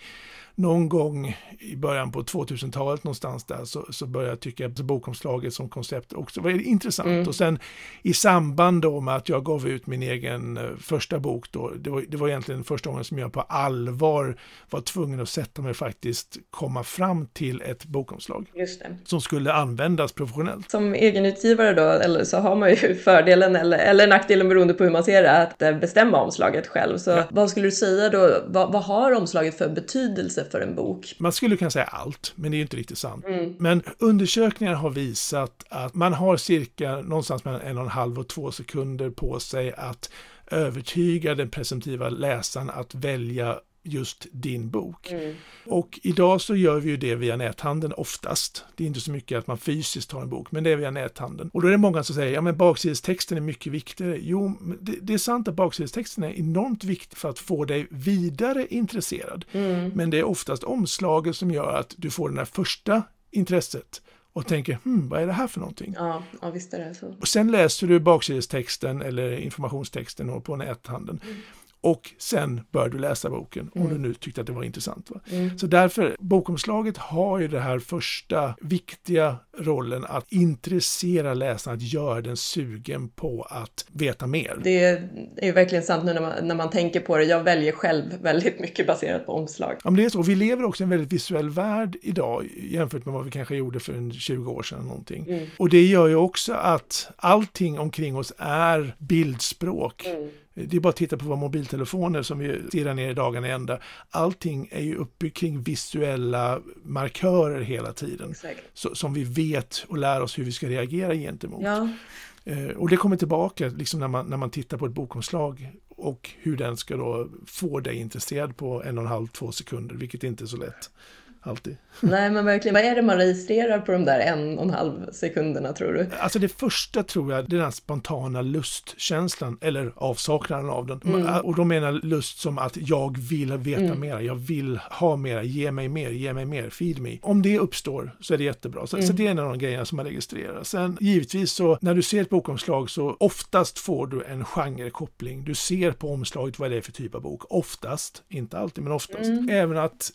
någon gång i början på 2000-talet någonstans där så, så började jag tycka att bokomslaget som koncept också var intressant. Mm. Och sen i samband då med att jag gav ut min egen uh, första bok då, det var, det var egentligen första gången som jag på allvar var tvungen att sätta mig faktiskt komma fram till ett bokomslag. Som skulle användas professionellt. Som egenutgivare då, eller så har man ju fördelen eller, eller nackdelen beroende på hur man ser det, att eh, bestämma omslaget själv. Så ja. vad skulle du säga då, vad, vad, har omslaget för betydelse för en bok? Man skulle kunna säga allt, men det är ju inte riktigt sant. Mm. Men undersökningar har visat att man har cirka någonstans mellan en och en halv och två sekunder på sig att övertyga den presumtiva läsaren att välja just din bok. Mm. Och idag så gör vi ju det via näthandeln oftast. Det är inte så mycket att man fysiskt har en bok, men det är via näthandeln. Och då är det många som säger, ja men baksidestexten är mycket viktigare. Jo, det, det är sant att baksidestexten är enormt viktig för att få dig vidare intresserad. Mm. Men det är oftast omslaget som gör att du får det där första intresset och tänker, hmm, vad är det här för någonting? Ja, ja visst är det så. Och sen läser du baksidestexten eller informationstexten på näthandeln. Mm. Och sen bör du läsa boken om mm. du nu tyckte att det var intressant. Mm. Så därför, bokomslaget har ju den här första viktiga rollen att intressera läsaren, att göra den sugen på att veta mer. Det är verkligen sant nu när man, när man tänker på det. Jag väljer själv väldigt mycket baserat på omslag. Ja, men det är så. Vi lever också i en väldigt visuell värld idag jämfört med vad vi kanske gjorde för en 20 år sedan. Någonting. Mm. Och det gör ju också att allting omkring oss är bildspråk. Mm. Det är bara att titta på våra mobiltelefoner som vi stirrar ner i dagarna ända. Allting är ju uppbyggt kring visuella markörer hela tiden. Så, som vi vet och lär oss hur vi ska reagera gentemot. Ja. Eh, och det kommer tillbaka liksom när, man, när man tittar på ett bokomslag och hur den ska då få dig intresserad på en och en halv, två sekunder, vilket inte är så lätt alltid. Nej, men verkligen. Vad är det man registrerar på de där en och en halv sekunderna tror du? Alltså det första tror jag, det är den spontana lustkänslan, eller avsaknaden av den. Mm. Och då menar lust som att jag vill veta mm. mer, jag vill ha mer, ge mig mer, ge mig mer, feed me. Om det uppstår så är det jättebra. Så, mm. så det är en av de grejerna som man registrerar. Sen givetvis så, när du ser ett bokomslag så oftast får du en genrekoppling. Du ser på omslaget vad det är för typ av bok. Oftast, inte alltid, men oftast. Mm. Även att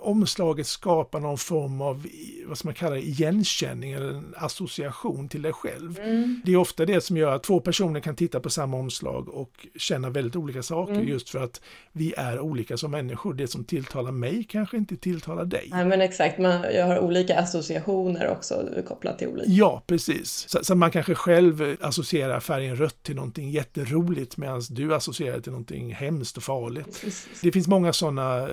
omslaget skapar någon form av, vad ska man kalla det, igenkänning eller en association till dig själv. Mm. Det är ofta det som gör att två personer kan titta på samma omslag och känna väldigt olika saker mm. just för att vi är olika som människor. Det som tilltalar mig kanske inte tilltalar dig. Nej men exakt, man, jag har olika associationer också kopplat till olika. Ja, precis. Så, så man kanske själv associerar färgen rött till någonting jätteroligt medan du associerar till någonting hemskt och farligt. Precis. Det finns många sådana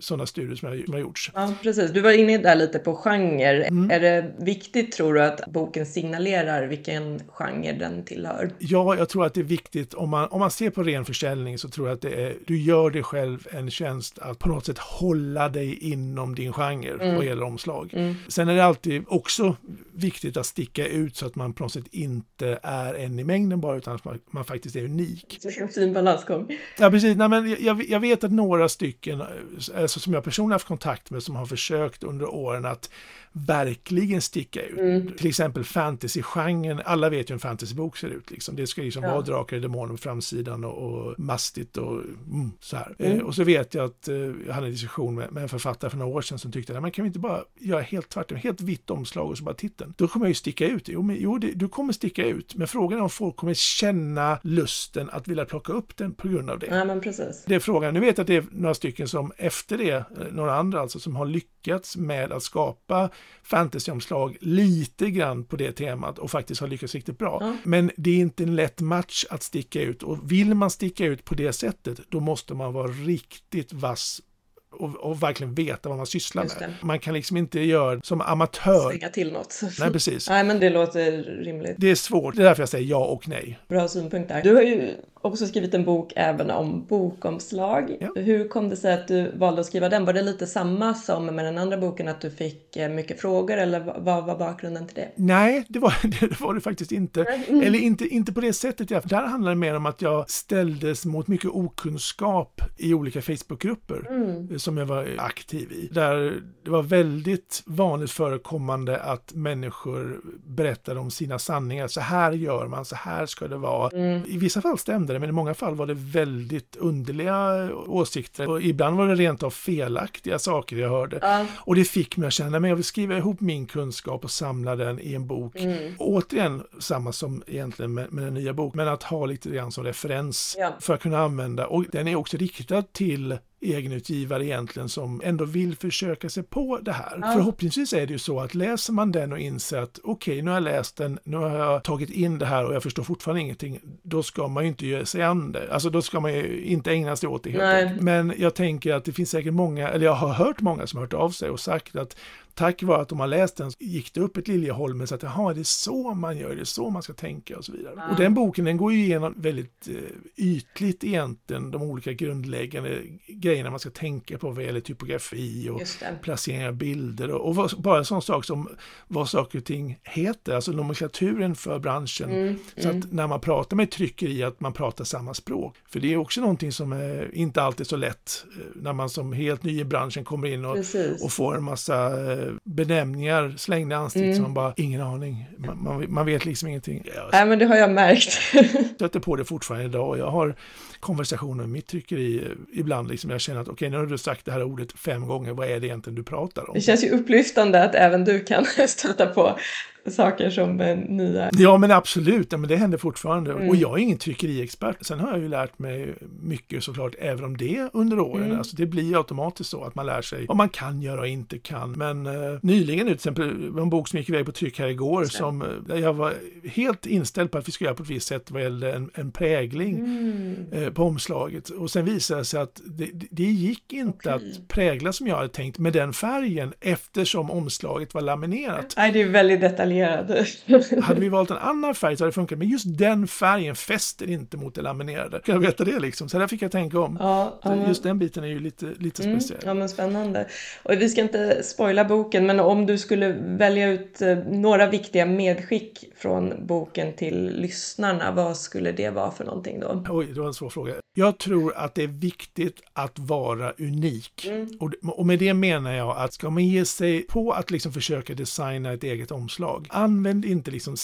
såna studier som jag som har gjorts. Ja, precis. Du var inne där lite på genre. Mm. Är det viktigt, tror du, att boken signalerar vilken genre den tillhör? Ja, jag tror att det är viktigt. Om man, om man ser på ren försäljning så tror jag att det är, du gör dig själv en tjänst att på något sätt hålla dig inom din genre mm. vad gäller omslag. Mm. Sen är det alltid också viktigt att sticka ut så att man på något sätt inte är en i mängden bara, utan att man, man faktiskt är unik. En fin balansgång. Ja, precis. Nej, men jag, jag vet att några stycken, alltså, som jag personligen haft kontakt med, som har försökt under åren att verkligen sticka ut. Mm. Till exempel fantasy-genren, alla vet ju hur en fantasybok ser ut. Liksom. Det ska liksom ja. vara drakar och demoner på framsidan och, och mastigt och mm, så här. Mm. Eh, och så vet jag att eh, jag hade en diskussion med, med en författare för några år sedan som tyckte, men kan vi inte bara göra helt tvärtom, helt vitt omslag och så bara titeln? Då kommer jag ju sticka ut. Jo, men, jo det, du kommer sticka ut, men frågan är om folk kommer känna lusten att vilja plocka upp den på grund av det. Ja, men precis. Det är frågan. Nu vet jag att det är några stycken som efter det, eh, några andra alltså, som har lyckats med att skapa fantasyomslag lite grann på det temat och faktiskt har lyckats riktigt bra. Ja. Men det är inte en lätt match att sticka ut och vill man sticka ut på det sättet då måste man vara riktigt vass och, och, verkligen veta vad man sysslar med. Man kan liksom inte göra som amatör. Slänga till något. Nej, precis. nej, men det låter rimligt. Det är svårt. Det är därför jag säger ja och nej. Bra synpunkt där. Du har ju också skrivit en bok även om bokomslag. Ja. Hur kom det sig att du valde att skriva den? Var det lite samma som med den andra boken, att du fick eh, mycket frågor eller vad var bakgrunden till det? Nej, det var det, var det faktiskt inte. Mm. Eller inte, inte på det sättet. Där handlar det mer om att jag ställdes mot mycket okunskap i olika Facebookgrupper mm. som jag var aktiv i. Där det var väldigt vanligt förekommande att människor berättade om sina sanningar. Så här gör man, så här ska det vara. Mm. I vissa fall stämde blandade, men i många fall var det väldigt underliga åsikter. Och ibland var det rent av felaktiga saker jag hörde. Ja. Och det fick mig att känna, men jag vill skriva ihop min kunskap och samla den i en bok. Mm. Återigen, samma som egentligen med, med den nya boken, men att ha lite grann som referens Ja. för att kunna använda. Och den är också riktad till egenutgivare egentligen som ändå vill försöka sig på det här. Ja. Förhoppningsvis är det ju så att läser man den och inser att okej, nu har jag läst den, nu har jag tagit in det här och jag förstår fortfarande ingenting, då ska man ju inte göra sig an det. Alltså då ska man ju inte ägna sig åt det helt enkelt. Men jag tänker att det finns säkert många, eller jag har hört många som har hört av sig och sagt att tack vare att de har läst den gick det upp ett Liljeholmen så att jaha, det är så man gör, det är så man ska tänka och så vidare. Ja. Och den boken den går ju igenom väldigt eh, ytligt egentligen de olika grundläggande grejerna man ska tänka på vad gäller typografi och placering av bilder och, och vad, bara en sån sak som vad saker och ting heter, alltså nomenklaturen för branschen. Mm, Så att när man pratar med tryckeri att man pratar samma språk. För det är också någonting som är inte alltid så lätt eh, när man som helt ny i branschen kommer in och, och får en massa eh, benämningar slängda i ansiktet Mm. som man bara, ingen aning, man, man, man vet liksom ingenting. Jag Nej, men det har jag märkt. stöter på det fortfarande idag och jag har konversationer med mitt tryckeri eh, ibland liksom jag känner att okej, nu har du sagt det här ordet fem gånger, vad är det egentligen du pratar om? Det känns ju upplyftande att även du kan stöta på saker som är nya. Ja men absolut, ja, men det händer fortfarande. Mm. Och jag är ingen tryckeriexpert. Sen har jag ju lärt mig mycket såklart även om det under åren. Mm. Alltså, det blir automatiskt så att man lär sig vad man kan göra och inte kan. Men eh, nyligen till exempel, en bok som gick iväg på tryck här igår det. som eh, jag var helt inställd på att vi skulle göra på ett visst sätt vad gällde en, en prägling Mm. eh, på omslaget. Och sen visade det sig att det, det gick inte Okej. att prägla som jag hade tänkt med den färgen eftersom omslaget var laminerat. Nej, det är väldigt detaljerat. Hade vi valt en annan färg så hade det funkat, men just den färgen fäster inte mot det laminerade. Kan jag veta det liksom? Så där fick jag tänka om. Ja, ja. Just den biten är ju lite, lite Mm, speciell. ja men spännande. Och vi ska inte spoila boken men om du skulle välja ut eh, några viktiga medskick från boken till lyssnarna, vad skulle det vara för någonting då? Oj, det var en svår fråga. Jag tror att det är viktigt att vara unik. Mm. Och, och med det menar jag att ska man ge sig på att liksom försöka designa ett eget omslag, använd inte liksom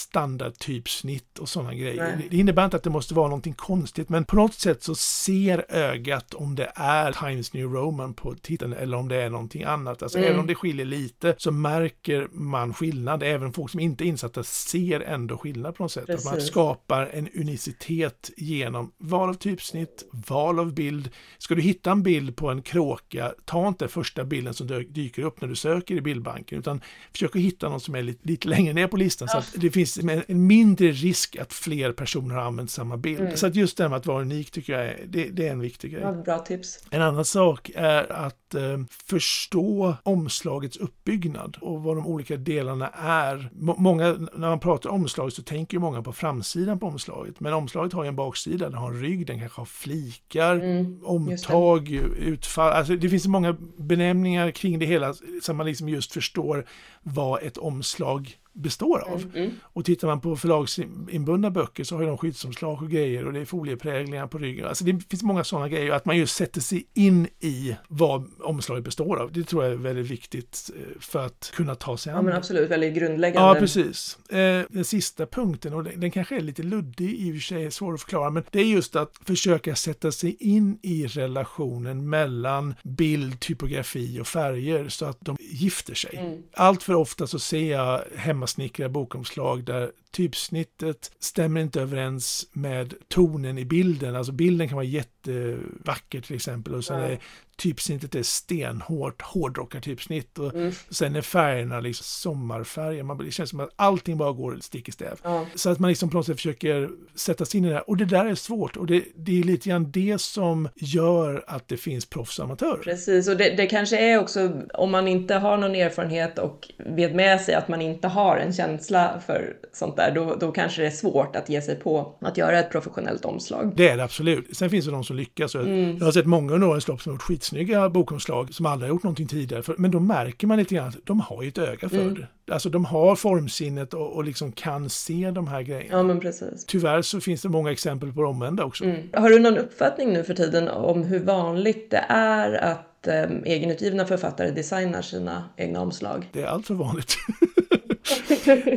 standardtypsnitt och sådana grejer. Nej. Det- innebär inte att det måste vara någonting konstigt, men på något sätt så ser ögat om det är Times New Roman på titeln eller om det är någonting annat. Alltså Mm. även om det skiljer lite så märker man skillnad. Även folk som inte är insatta ser ändå skillnad på något sätt. Att man skapar en unicitet genom val av typsnitt, val av bild. Ska du hitta en bild på en kråka, ta inte första bilden som dyker upp när du söker i bildbanken, utan försök att hitta någon som är lite, lite längre ner på listan så att det finns en, mindre risk att fler personer har använt samma bild. Mm. Så att just det här med att vara unik tycker jag är, det, det är en viktig grej. Ja, bra tips. En annan sak är att eh, förstå omslagets uppbyggnad och vad de olika delarna är. Må- många, när man pratar omslag så tänker många på framsidan på omslaget, men omslaget har ju en baksida, den har en rygg, den kanske har flikar, Mm, omtag, utfall. Alltså det finns många benämningar kring det hela så man liksom just förstår vad ett omslag består av. Mm. Och tittar man på förlagsinbundna böcker så har de skyddsomslag och grejer och det är foliepräglingar på ryggen. Alltså det finns många sådana grejer. Att man just sätter sig in i vad omslaget består av. Det tror jag är väldigt viktigt eh, för att kunna ta sig Ja an men det. absolut, väldigt grundläggande. Ja, precis. Eh, den sista punkten, och den, kanske är lite luddig i och för sig, svår att förklara, men det är just att försöka sätta sig in i relationen mellan bild, typografi och färger så att de gifter sig. Mm. Allt för ofta så ser jag snickra bokomslag där typsnittet stämmer inte överens med tonen i bilden. Alltså bilden kan vara jättevacker till exempel och sen är typsnittet är stenhårt hårdrockartypsnitt och Mm. sen är färgerna liksom sommarfärger. Man, det känns som att allting bara går stick i stäv. Ja. Så att man liksom på något sätt försöker sätta sig in i det här. Och det där är svårt och det, det är lite grann det som gör att det finns proffs och amatörer. Precis, och det, det kanske är också om man inte har någon erfarenhet och vet med sig att man inte har en känsla för sånt där, då, då kanske det är svårt att ge sig på att göra ett professionellt omslag. Det är det absolut. Sen finns det de som lyckas. Och Jag har sett många under årens lopp som har gjort skitsnygga bokomslag som aldrig har gjort någonting tidigare. För, men då märker man lite grann att de har ju ett öga för det. Alltså de har formsinnet och, och liksom kan se de här grejerna. Ja, men precis. Tyvärr så finns det många exempel på det omvända också. Mm. Har du någon uppfattning nu för tiden om hur vanligt det är att eh, egenutgivna författare designar sina egna omslag? Det är allt för vanligt.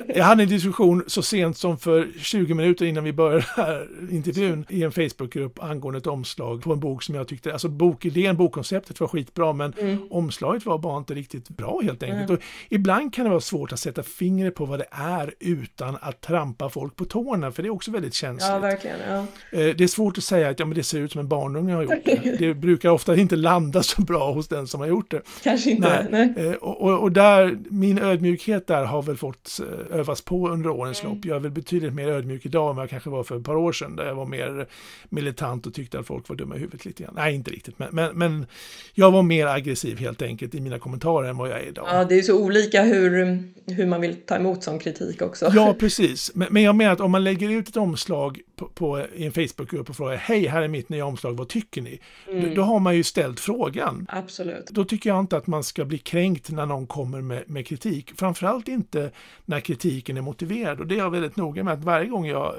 Jag hade en diskussion så sent som för 20 minuter innan vi började här intervjun i en Facebookgrupp angående ett omslag på en bok som jag tyckte, alltså bokidén, bokkonceptet var skitbra men mm. omslaget var bara inte riktigt bra helt enkelt. Mm. Och ibland kan det vara svårt att sätta fingret på vad det är utan att trampa folk på tårna för det är också väldigt känsligt. Ja, verkligen. Ja. Eh, det är svårt att säga att ja, men det ser ut som en barnunge har gjort det. Det brukar ofta inte landa så bra hos den som har gjort det. Kanske inte. Nej. Nej. Eh, och, och, och, där, min ödmjukhet där har väl fått eh, övas på under årens mm. lopp. Jag är väl betydligt mer ödmjuk idag än vad jag kanske var för ett par år sedan där jag var mer militant och tyckte att folk var dumma i huvudet lite grann. Nej, inte riktigt, men, men, men jag var mer aggressiv helt enkelt i mina kommentarer än vad jag är idag. Ja, det är så olika hur, hur man vill ta emot sån kritik också. Ja, precis. Men, men jag menar att om man lägger ut ett omslag på, på i en Facebookgrupp och frågar hej, här är mitt nya omslag, vad tycker ni? Mm. Då, då, har man ju ställt frågan. Absolut. Då tycker jag inte att man ska bli kränkt när någon kommer med, med kritik. Framförallt inte när kritiken är motiverad. Och det är jag väldigt noga med att varje gång jag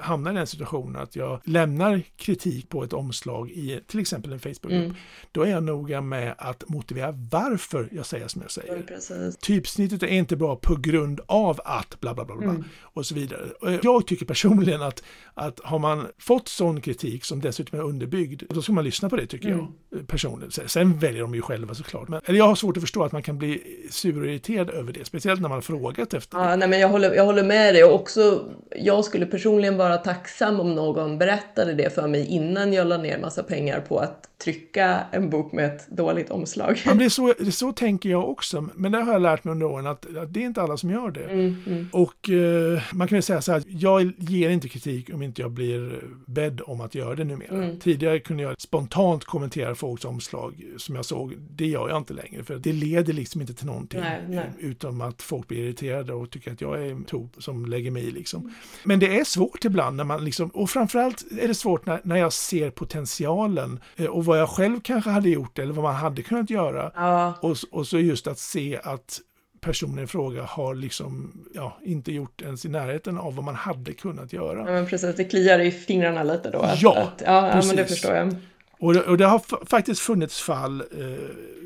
hamnar i den situationen att jag lämnar kritik på ett omslag i till exempel en Facebookgrupp, mm. då är jag noga med att motivera varför jag säger som jag säger. Ja, Typsnittet är inte bra på grund av att bla bla bla, bla mm. och så vidare. Jag tycker personligen att, att har man fått sån kritik som dessutom är underbyggd, då ska man lyssna på det tycker mm. jag personligen. Sen väljer de ju själva såklart. Men, eller jag har svårt att förstå att man kan bli sur och irriterad över det, speciellt när man har frågat efter ja. Nej, men jag, håller, jag håller med dig och också, jag skulle personligen vara tacksam om någon berättade det för mig innan jag la ner massa pengar på att trycka en bok med ett dåligt omslag. Ja, det, är så, det är så tänker jag också, men det har jag lärt mig under åren att, att det är inte alla som gör det. Mm, mm. Och eh, man kan väl säga så här, jag ger inte kritik om inte jag blir bedd om att göra det numera. Mm. Tidigare kunde jag spontant kommentera folks omslag som jag såg, det gör jag inte längre för det leder liksom inte till någonting nej, nej. utom att folk blir irriterade och tycker att jag är en top som lägger mig i liksom. Mm. Men det är svårt ibland när man liksom, och framförallt är det svårt när, när jag ser potentialen eh, och vad jag själv kanske hade gjort eller vad man hade kunnat göra. Ja. Och, och så just att se att personen i fråga har liksom, ja, inte gjort ens i närheten av vad man hade kunnat göra. Ja, men precis, det kliar i fingrarna lite då. Att, ja, att, ja, ja, men det förstår jag. Och det, och det har faktiskt funnits fall, eh,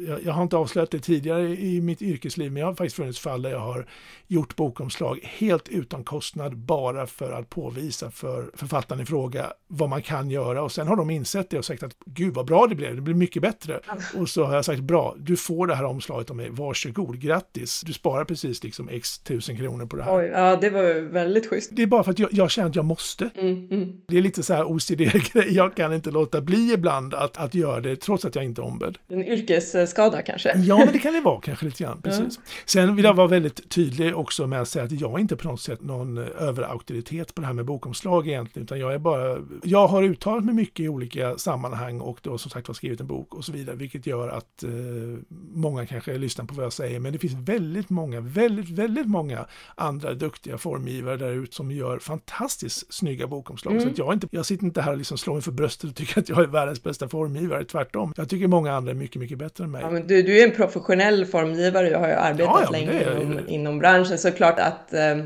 jag, jag, har inte avslöjat det tidigare i mitt yrkesliv, men jag har faktiskt funnits fall där jag har gjort bokomslag helt utan kostnad bara för att påvisa för författaren i fråga vad man kan göra och sen har de insett det och sagt att gud vad bra det blev, det blir mycket bättre. Och så har jag sagt bra, du får det här omslaget av mig, varsågod, grattis, du sparar precis liksom x tusen kronor på det här. Oj, ja det var väldigt schysst. Det är bara för att jag, jag känner att jag måste. Mm, mm. Det är lite så här OCD-grej, jag kan inte låta bli ibland att, att göra det trots att jag inte är ombedd. En yrkesskada kanske? Ja, men det kan det vara kanske lite grann. Precis. Mm. Sen vill jag vara väldigt tydlig också med att säga att jag är inte på något sätt någon eh, överauktoritet på det här med bokomslag egentligen, utan jag är bara, jag har uttalat mig mycket i olika sammanhang och då som sagt har skrivit en bok och så vidare, vilket gör att eh, många kanske lyssnar på vad jag säger, men det finns väldigt många, väldigt, väldigt många andra duktiga formgivare där ute som gör fantastiskt snygga bokomslag. Mm. Så jag, inte, jag sitter inte här och liksom slår mig för bröstet och tycker att jag är världens bästa formgivare, tvärtom. Jag tycker många andra är mycket, mycket bättre än mig. Ja, men du, du är en professionell formgivare, jag har ju arbetat ja, ja, länge är... inom, inom branschen, så klart att eh,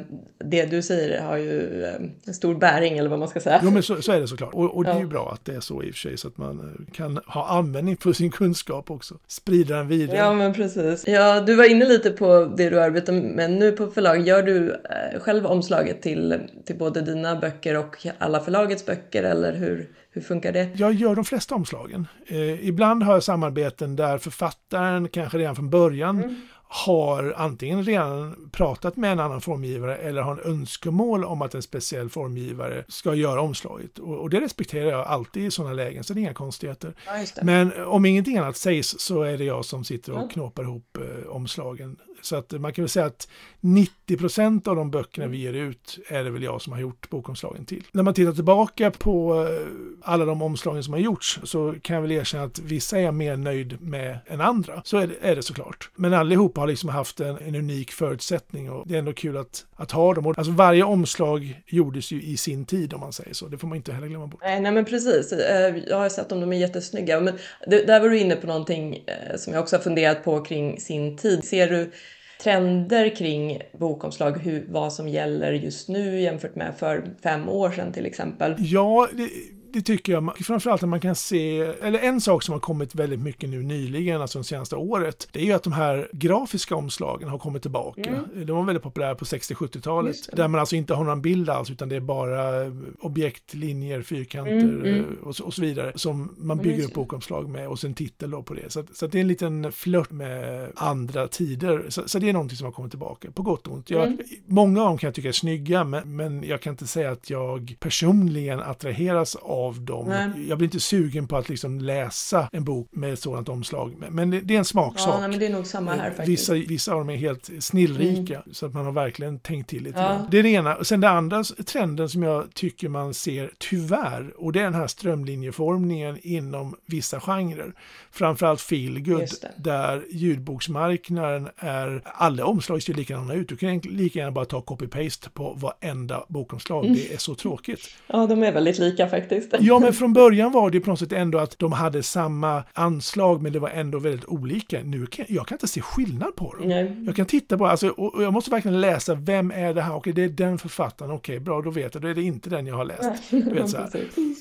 det du säger har ju eh, stor bäring, eller vad man ska säga. Jo, men så, så är det såklart. Och, och det är ju bra att det är så i och för sig, så att man eh, kan ha användning för sin kunskap också. Sprida den vidare. Ja, men precis. Ja, du var inne lite på det du arbetar med nu på förlag. Gör du eh, själv omslaget till, till både dina böcker och alla förlagets böcker, eller hur? Hur funkar det? Jag gör de flesta omslagen. Eh, ibland har jag samarbeten där författaren kanske redan från början mm har antingen redan pratat med en annan formgivare eller har en önskemål om att en speciell formgivare ska göra omslaget. Och, och det respekterar jag alltid i sådana lägen, så det är inga konstigheter. Ja, Men om ingenting annat sägs så är det jag som sitter och knåpar ihop eh, omslagen så att man kan väl säga att 90 procent av de böckerna vi ger ut är det väl jag som har gjort bokomslagen till. När man tittar tillbaka på eh, alla de omslagen som har gjorts så kan jag väl erkänna att vissa är jag mer nöjd med än andra. Så är det, är det såklart. Men allihopa har liksom haft en, en, unik förutsättning och det är ändå kul att, att ha dem. Alltså varje omslag gjordes ju i sin tid om man säger så. Det får man inte heller glömma bort. Nej, nej men precis. Eh, jag har sett dem, de är jättesnygga. Men där var du inne på någonting eh, som jag också har funderat på kring sin tid. Ser du trender kring bokomslag, hur, vad som gäller just nu jämfört med för fem år sedan till exempel? Ja, det, det tycker jag, framförallt att man kan se, eller en sak som har kommit väldigt mycket nu nyligen, alltså det senaste året, det är ju att de här grafiska omslagen har kommit tillbaka. Mm. De var väldigt populära på 60-70-talet, där man alltså inte har någon bild alls, utan det är bara objekt, linjer, fyrkanter mm, mm. Och, så, och, så, vidare, som man bygger upp bokomslag med och sen titel då på det. Så, så det är en liten flört med andra tider, så, så, det är någonting som har kommit tillbaka, på gott och ont. Jag, mm. Många av dem kan jag tycka är snygga, men, men jag kan inte säga att jag personligen attraheras av dem. Nej. Jag blir inte sugen på att liksom läsa en bok med ett sådant omslag. Men det, det är en smaksak. Ja, nej, det är nog samma här faktiskt. Vissa, vissa av dem är helt snillrika, mm. så att man har verkligen tänkt till lite ja. Det är det ena. Och sen det andra trenden som jag tycker man ser, tyvärr, och det är den här strömlinjeformningen inom vissa genrer. Framförallt feelgood, där ljudboksmarknaden är, alla omslag ser likadana ut. Du kan lika gärna bara ta copy-paste på varenda bokomslag. Mm. Det är så tråkigt. Ja, de är väldigt lika faktiskt. Ja, men från början var det på något sätt ändå att de hade samma anslag, men det var ändå väldigt olika. Nu kan jag kan inte se skillnad på dem. Nej. Jag kan titta på, alltså, och jag måste verkligen läsa, vem är det här? Okej, det är den författaren. Okej, bra, då vet jag, då är det inte den jag har läst. Vet, så,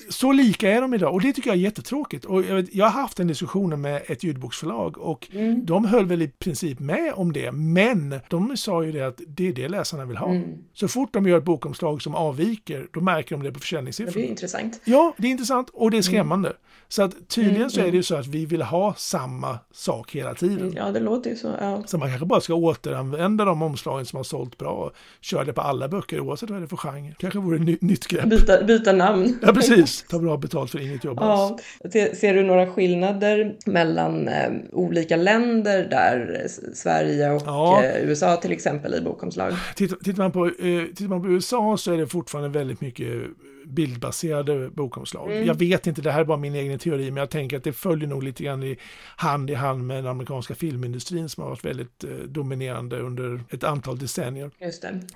så, lika är de idag och det tycker jag är jättetråkigt. Och jag, vet, jag har haft en diskussion med ett ljudboksförlag och mm. de höll väl i princip med om det, men de sa ju det att det är det läsarna vill ha. Mm. Så fort de gör ett bokomslag som avviker, då märker de det på försäljningssiffrorna. Det är intressant. Ja, det är intressant och det är skrämmande. Mm. Så att tydligen mm, så är det ju mm. så att vi vill ha samma sak hela tiden. Ja, det låter ju så. Ja. Så man kanske bara ska återanvända de omslagen som har sålt bra och köra det på alla böcker oavsett vad det är för genre. Kanske vore ett nytt grepp. Byta, byta namn. Ja, precis. Ta bra betalt för inget jobb ja. alls. Ser du några skillnader mellan eh, olika länder där, Sverige och ja. eh, USA till exempel i bokomslag? Tittar, tittar, man på, eh, tittar man på USA så är det fortfarande väldigt mycket bildbaserade bokomslag. Mm. Jag vet inte, det här är bara min egen teori, men jag tänker att det följer nog lite grann i hand i hand med den amerikanska filmindustrin som har varit väldigt eh, dominerande under ett antal decennier.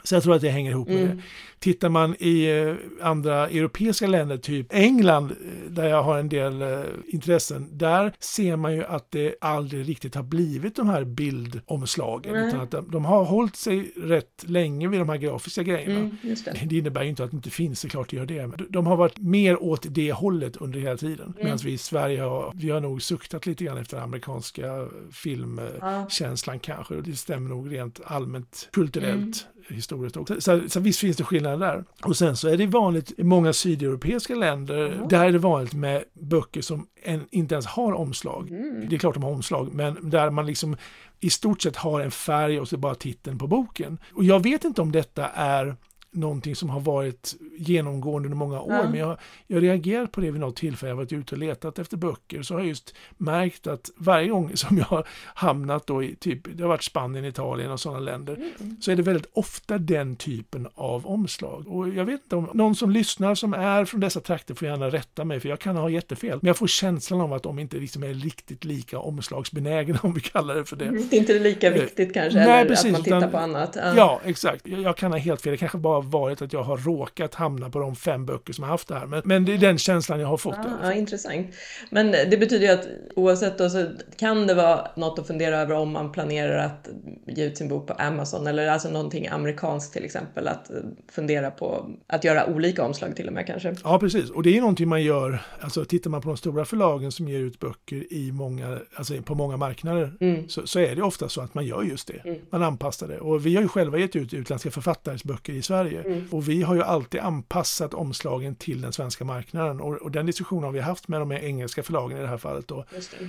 Så jag tror att det hänger ihop med mm. det. Tittar man i eh, andra europeiska länder, typ England, eh, där jag har en del eh, intressen, där ser man ju att det aldrig riktigt har blivit de här bildomslagen, mm. utan att de, de, har hållit sig rätt länge vid de här grafiska grejerna. Mm, det. det. innebär ju inte att det inte finns, det klart det gör det. De har varit mer åt det hållet under hela tiden. Mm. Medan vi i Sverige har, vi har nog suktat lite grann efter amerikanska filmkänslan ja. kanske. Och det stämmer nog rent allmänt kulturellt. Mm historiskt också. Så, så, visst finns det skillnader där. Och sen så är det vanligt i många sydeuropeiska länder, mm. där är det vanligt med böcker som en, inte ens har omslag. Mm. Det är klart de har omslag, men där man liksom i stort sett har en färg och så bara titeln på boken. Och jag vet inte om detta är någonting som har varit genomgående under många år. Ja. Men jag, jag reagerat på det vid något tillfälle. Jag har varit ute och letat efter böcker. Så har jag just märkt att varje gång som jag har hamnat då i typ, det har varit Spanien, Italien och sådana länder. Mm. Så är det väldigt ofta den typen av omslag. Och jag vet inte om någon som lyssnar som är från dessa trakter får gärna rätta mig. För jag kan ha jättefel. Men jag får känslan av att de inte liksom är riktigt lika omslagsbenägna om vi kallar det för det. Det är inte lika viktigt kanske. Nej, eller precis, att man tittar utan, på annat. Ja, ja exakt. Jag, jag, kan ha helt fel. Det kanske bara varit att jag har råkat hamna på de fem böcker som har haft det här. Men, men det är den känslan jag har fått. Ja, ja, intressant. Men det betyder ju att oavsett då så kan det vara något att fundera över om man planerar att ge ut sin bok på Amazon eller alltså någonting amerikanskt till exempel. Att fundera på att göra olika omslag till och med kanske. Ja, precis. Och det är någonting man gör, alltså tittar man på de stora förlagen som ger ut böcker i många, alltså på många marknader mm. så, så, är det ofta så att man gör just det. Mm. Man anpassar det. Och vi har ju själva gett ut utländska författares böcker i Sverige. Mm. Och vi har ju alltid anpassat omslagen till den svenska marknaden och, och den diskussionen har vi haft med de engelska förlagen i det här fallet. Då.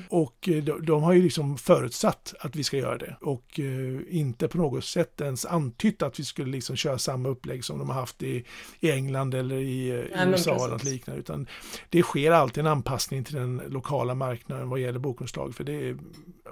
Och eh, de, de, har ju liksom förutsatt att vi ska göra det och uh, inte på något sätt ens antytt att vi skulle liksom köra samma upplägg som de har haft i, i England eller i, uh, Nej, USA eller något liknande. Utan det sker alltid en anpassning till den lokala marknaden vad gäller bokomslag. För det är,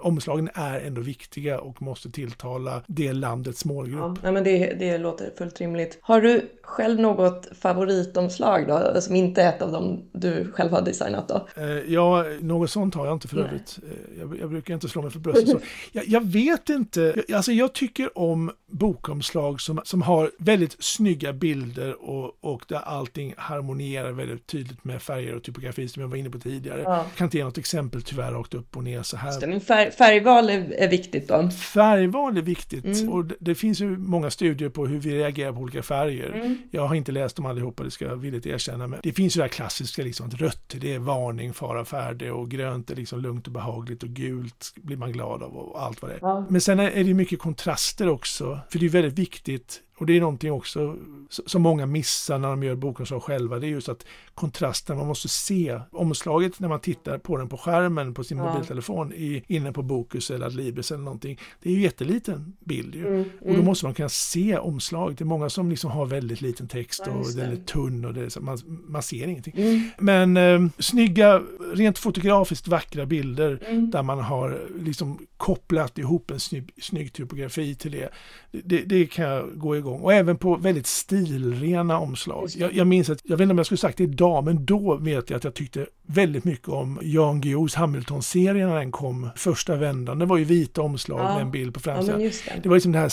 omslagen är ändå viktiga och måste tilltala det landets målgrupp. Ja, men det, det låter fullt rimligt. Har du själv något favoritomslag då, som inte är ett av dem du själv har designat då? Eh, ja, något sånt har jag inte för övrigt. Eh, jag, jag, brukar inte slå mig för bröstet så. Jag, jag, vet inte, alltså jag tycker om bokomslag som, som har väldigt snygga bilder och, och där allting harmonierar väldigt tydligt med färger och typografi som jag var inne på tidigare. Ja. Jag kan inte ge något exempel tyvärr rakt upp och ner så här. Men färg, färgval är, är, viktigt då? Färgval är viktigt mm. och det, det finns ju många studier på hur vi reagerar på olika färger färger. Mm. Jag har inte läst dem allihopa, det ska jag villigt erkänna. Men det finns ju det här klassiska, liksom, att rött det är varning, fara, färde och grönt är liksom lugnt och behagligt och gult blir man glad av och allt vad det är. Ja. Men sen är det mycket kontraster också, för det är väldigt viktigt och det är någonting också som många missar när de gör bokomslag själva. Det är just att kontrasten, man måste se omslaget när man tittar på den på skärmen på sin ja. mobiltelefon i, inne på Bokus eller Adlibris eller någonting. Det är ju jätteliten bild ju. Mm, mm. Och då mm. måste man kunna se omslaget. Det är många som liksom har väldigt liten text och den är tunn och det man, man ser ingenting. Mm. Men eh, snygga, rent fotografiskt vackra bilder mm. där man har liksom kopplat ihop en snygg, snygg typografi till det. det. Det kan jag gå igång. Och även på väldigt stilrena omslag. Jag, jag minns att, jag vet inte om jag skulle sagt det idag, men då vet jag att jag tyckte väldigt mycket om Jan Guillous Hamilton-serien när den kom första vändan. Det var ju vita omslag ja. med en bild på framsidan. Ja, det. det. var liksom den här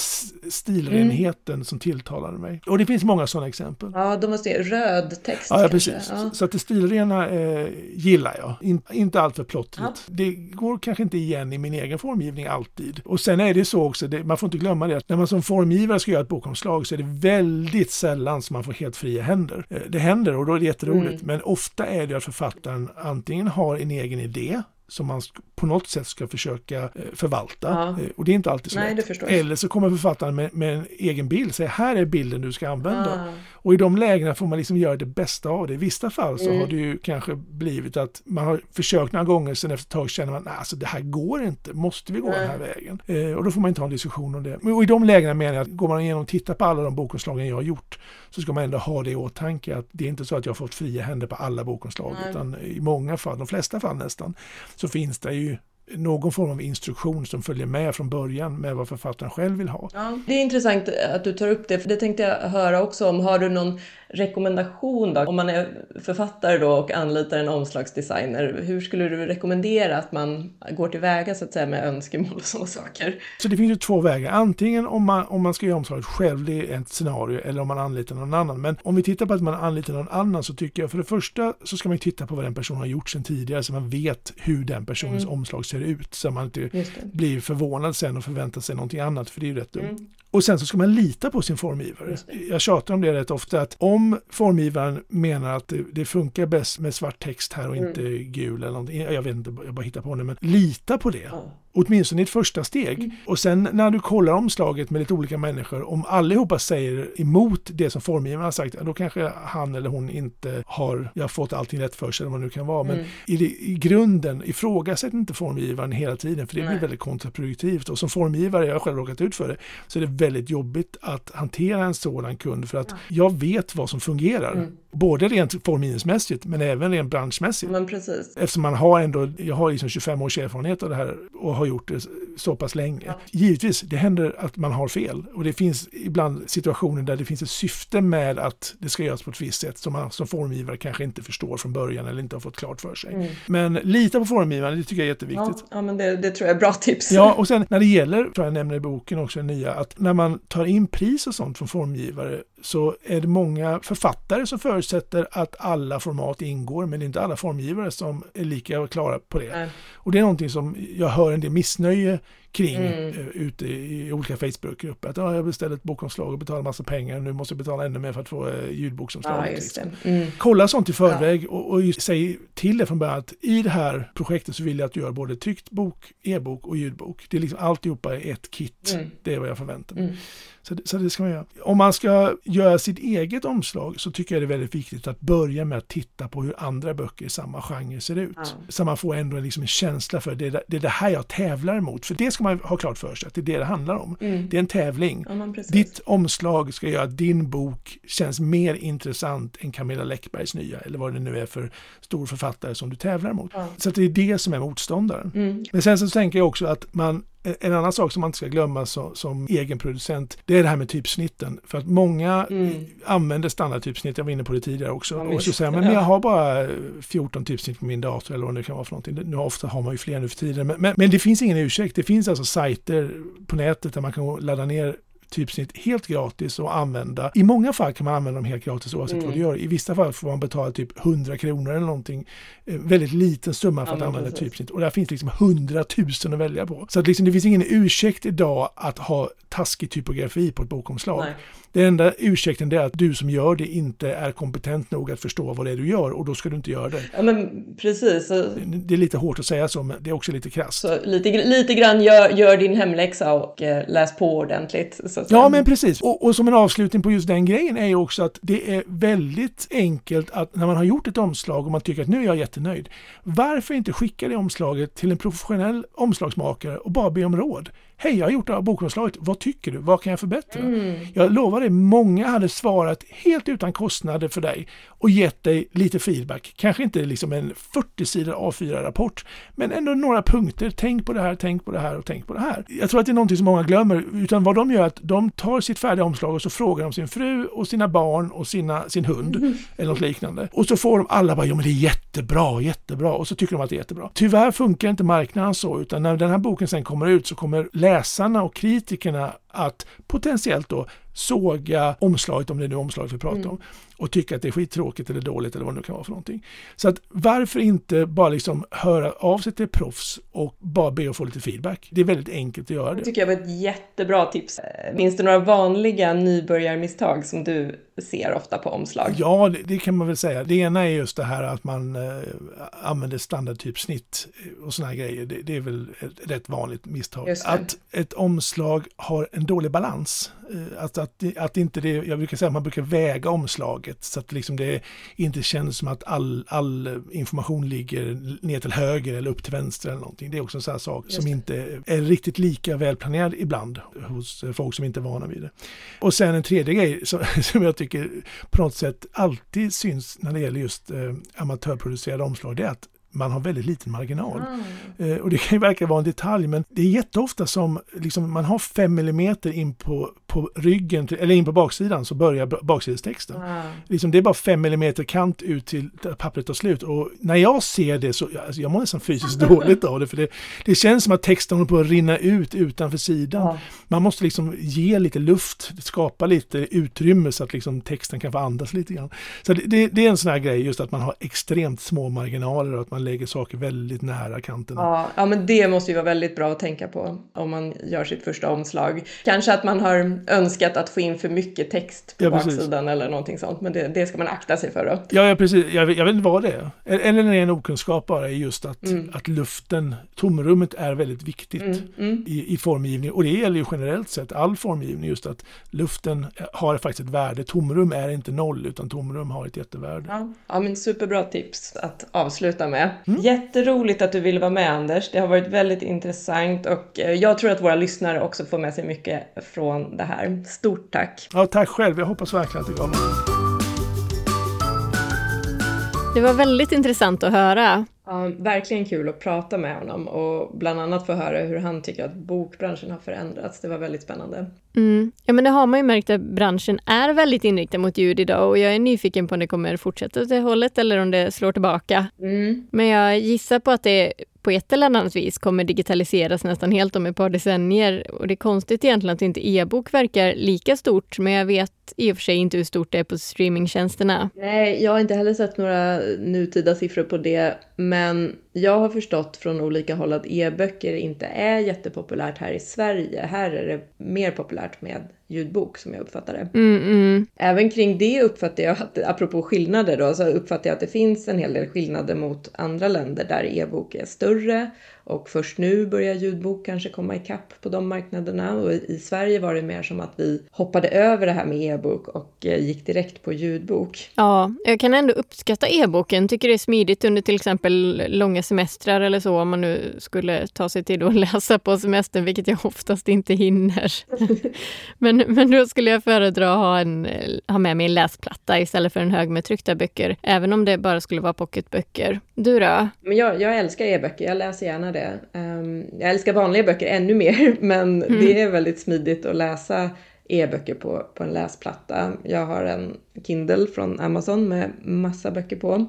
stilrenheten mm. som tilltalade mig. Och det finns många sådana exempel. Ja, de måste röd text. Ja, precis. Ja. Så att det stilrena eh, gillar jag. In, inte alltför plottrigt. Det går kanske inte igen i min egen formgivning alltid. Och sen är det så också, det, man får inte glömma det, att när man som formgivare ska göra ett bokomslag så är det väldigt sällan som man får helt fria händer. Eh, det händer och då är det jätteroligt, mm. men ofta är det att författaren antingen har en egen idé som man på något sätt ska försöka eh, förvalta. Ja. Eh, och det är inte alltid så Nej, lätt. Eller så kommer författaren med, med, en egen bild, säger här är bilden du ska använda. Ja. Och i de lägena får man liksom göra det bästa av det. I vissa fall så mm. har det ju kanske blivit att man har försökt några gånger, sen efter ett tag känner man att alltså, det här går inte, måste vi gå Nej. den här vägen? Eh, och då får man inte ha en diskussion om det. Och i de lägena menar jag att går man igenom och tittar på alla de bokomslagen jag har gjort så ska man ändå ha det i åtanke att det är inte så att jag har fått fria händer på alla bokomslag utan i många fall, de flesta fall nästan, så finns det ju någon form av instruktion som följer med från början med vad författaren själv vill ha. Ja, det är intressant att du tar upp det, för det tänkte jag höra också om. Har du någon rekommendation då? Om man är författare då och anlitar en omslagsdesigner, hur skulle du rekommendera att man går tillväga så att säga med önskemål och sådana saker? Så det finns ju två vägar. Antingen om man, om man ska göra omslaget själv, det är ett scenario, eller om man anlitar någon annan. Men om vi tittar på att man anlitar någon annan så tycker jag för det första så ska man titta på vad den personen har gjort sedan tidigare så man vet hur den personens mm. omslag ser ut så man inte blir förvånad sen och förväntar sig någonting annat för det är ju rätt dumt. Mm. Och sen så ska man lita på sin formgivare. Jag tjatar om det rätt ofta att om formgivaren menar att det, det funkar bäst med svart text här och mm. inte gul eller någonting. Jag vet inte, jag bara hittar på det, men lita på det. Ja. Åtminstone i ett första steg. Mm. Och sen när du kollar omslaget med lite olika människor, om allihopa säger emot det som formgivaren har sagt, då kanske han eller hon inte har jag fått allting rätt för sig eller vad det nu kan vara. Men mm. i, det, i grunden, ifrågasätt inte formgivaren hela tiden, för det Nej. blir väldigt kontraproduktivt. Och som formgivare, jag har själv råkat ut för det, så är det väldigt jobbigt att hantera en sådan kund för att ja. jag vet vad som fungerar. Mm. Både rent formgivningsmässigt men även rent branschmässigt. Men precis. Eftersom man har ändå, jag har liksom 25 års erfarenhet av det här och har gjort det så pass länge. Ja. Givetvis, det händer att man har fel och det finns ibland situationer där det finns ett syfte med att det ska göras på ett visst sätt som man som formgivare kanske inte förstår från början eller inte har fått klart för sig. Mm. Men lita på formgivaren, det tycker jag är jätteviktigt. Ja, ja men det, det, tror jag är bra tips. Ja, och sen när det gäller, tror jag nämner i boken också, nya, att när man tar in pris och sånt från formgivare så är det många författare som förutsätter att alla format ingår, men det är inte alla formgivare som är lika klara på det. Nej. Och det är någonting som jag hör en del missnöje kring mm. uh, ute i, olika Facebookgrupper. Att ah, jag beställde ett bokomslag och betalade massa pengar, nu måste jag betala ännu mer för att få uh, ljudboksomslaget. Ja, liksom. mm. Kolla sånt i förväg ja. och, och säg till det från början att i det här projektet så vill jag att du gör både tryckt bok, e-bok och ljudbok. Det är liksom alltihopa i ett kit. Mm. Det är vad jag förväntar mig. Mm. Så det, så det ska man göra. Om man ska göra sitt eget omslag så tycker jag det är väldigt viktigt att börja med att titta på hur andra böcker i samma genre ser ut. Ja. Så man får ändå liksom en känsla för det, det är det här jag tävlar emot. För det ska man ha klart för sig, att det är det det handlar om. Mm. Det är en tävling. Ja, Ditt omslag ska göra att din bok känns mer intressant än Camilla Läckbergs nya, eller vad det nu är för stor författare som du tävlar mot. Ja. Så det är det som är motståndaren. Mm. Men sen så tänker jag också att man en annan sak som man inte ska glömma så, som egenproducent, det är det här med typsnitten. För att många mm. använder standardtypsnitt, jag var inne på det tidigare också. Ja, och så säger man, men jag har bara 14 typsnitt på min dator eller vad det kan vara för någonting. Nu ofta har man ju fler nu för tiden. Men, men, men det finns ingen ursäkt. Det finns alltså sajter på nätet där man kan ladda ner typsnitt helt gratis att använda. I många fall kan man använda dem helt gratis oavsett mm. vad du gör. I vissa fall får man betala typ 100 kronor eller någonting. Eh, väldigt liten summa för ja, att använda precis. typsnitt. Och där finns liksom 100 000 att välja på. Så att liksom, det finns ingen ursäkt idag att ha taskig typografi på ett bokomslag. Nej. Det enda ursäkten är att du som gör det inte är kompetent nog att förstå vad det är du gör och då ska du inte göra det. Ja men precis. Det är lite hårt att säga så, men det är också lite krasst. lite, lite grann gör, gör din hemläxa och eh, läs på ordentligt. Ja, men precis. Och, och som en avslutning på just den grejen är ju också att det är väldigt enkelt att när man har gjort ett omslag och man tycker att nu är jag jättenöjd. Varför inte skicka det omslaget till en professionell omslagsmakare och bara be om råd? Hej, jag har gjort det här bokomslaget. Vad tycker du? Vad kan jag förbättra? Jag lovar dig, många hade svarat helt utan kostnader för dig och gett dig lite feedback. Kanske inte liksom en 40 sidor A4-rapport, men ändå några punkter. Tänk på det här, tänk på det här och tänk på det här. Jag tror att det är någonting som många glömmer, utan vad de gör är att de tar sitt färdiga omslag och så frågar de sin fru och sina barn och sina, sin hund eller något liknande. Och så får de alla bara, ja men det är jättebra, jättebra och så tycker de att det är jättebra. Tyvärr funkar inte marknaden så, utan när den här boken sen kommer ut så kommer läsarna och kritikerna att potentiellt då såga omslaget, om det är nu omslaget vi pratar om, och tycka att det är skittråkigt eller dåligt eller vad det nu kan vara för någonting. Så att varför inte bara liksom höra av sig till proffs och bara be att få lite feedback? Det är väldigt enkelt att göra Det det. tycker jag var ett jättebra tips. Finns det några vanliga nybörjarmisstag som du ser ofta på omslag? Ja, det, det kan man väl säga. Det ena är just det här att man eh, använder standardtypsnitt och här grejer. Det, det är väl ett rätt vanligt misstag. Att ett omslag har en dålig balans. Eh, Att, att, att inte det, jag brukar säga att man brukar väga omslaget så att liksom det inte känns som att all, all information ligger ner till höger eller upp till vänster eller någonting. Det är också en sån här sak Just som det. inte är riktigt lika välplanerad ibland hos folk som inte är vana vid det. Och sen en tredje grej som, som jag tycker på något sätt alltid syns när det gäller just eh, amatörproducerade omslag, det är att man har väldigt liten marginal. Eh, och det kan ju verka vara en detalj, men det är jätteofta som liksom, man har 5 mm in på, på ryggen, eller in på baksidan, så börjar baksidestexten. Ah. Liksom, det är bara 5 mm kant ut till pappret tar slut. Och när jag ser det så alltså, jag mår nästan fysiskt dåligt av det. För det, det känns som att texten håller på att rinna ut utanför sidan. Ja. Man måste liksom ge lite luft, skapa lite utrymme så att liksom texten kan få andas lite grann. Så det, det, det är en sån här grej, just att man har extremt små marginaler och att man lägger saker väldigt nära kanterna. Ja, ja, men det måste ju vara väldigt bra att tänka på om man gör sitt första omslag. Kanske att man har önskat att få in för mycket text på Ja, baksidan eller någonting sånt, men det, det ska man akta sig för då. Ja, ja precis. Jag, jag vet inte vad det är. Eller det är en okunskap bara, är just att, Mm. att luften, tomrummet är väldigt viktigt. Mm, mm. i, i formgivning. Och det gäller ju generellt sett all formgivning, just att luften har faktiskt ett värde. Tomrum är inte noll, utan tomrum har ett jättevärde. Ja, ja, men superbra tips att avsluta med. Jätteroligt att du ville vara med Anders. Det har varit väldigt intressant och eh, jag tror att våra lyssnare också får med sig mycket från det här. Stort tack! Ja, tack själv. Jag hoppas verkligen att det gav något. Det var väldigt intressant att höra. Ja, verkligen kul att prata med honom och bland annat få höra hur han tycker att bokbranschen har förändrats. Det var väldigt spännande. Mm. Ja, men det har man ju märkt att branschen är väldigt inriktad mot ljud idag och jag är nyfiken på om det kommer fortsätta åt det hållet eller om det slår tillbaka. Mm. Men jag gissar på att det på ett eller annat vis kommer digitaliseras nästan helt om ett par decennier. Och det är konstigt egentligen att inte e-bok verkar lika stort, men jag vet i och för sig inte hur stort det är på streamingtjänsterna. Nej, jag har inte heller sett några nutida siffror på det, men men jag har förstått från olika håll att e-böcker inte är jättepopulärt här i Sverige. Här är det mer populärt med ljudbok som jag uppfattar det. Mm, mm. Även kring det uppfattar jag att, apropå skillnader då, så uppfattar jag att det finns en hel del skillnader mot andra länder där e-bok är större och först nu börjar ljudbok kanske komma ikapp på de marknaderna och i i Sverige var det mer som att vi hoppade över det här med e-bok och eh, gick direkt på ljudbok. Ja, jag kan ändå uppskatta e-boken. Tycker det är smidigt under till exempel långa semestrar eller så om man nu skulle ta sig tid att läsa på semestern, vilket jag oftast inte hinner. men, men då skulle jag föredra att ha, en, ha med mig en läsplatta istället för en hög med tryckta böcker, även om det bara skulle vara pocketböcker. Du då? Men jag, jag älskar e-böcker, jag läser gärna det. Ehm, jag älskar vanliga böcker ännu mer, men det är väldigt smidigt att läsa e-böcker på, på en läsplatta. Jag har en Kindle från Amazon med massa böcker på.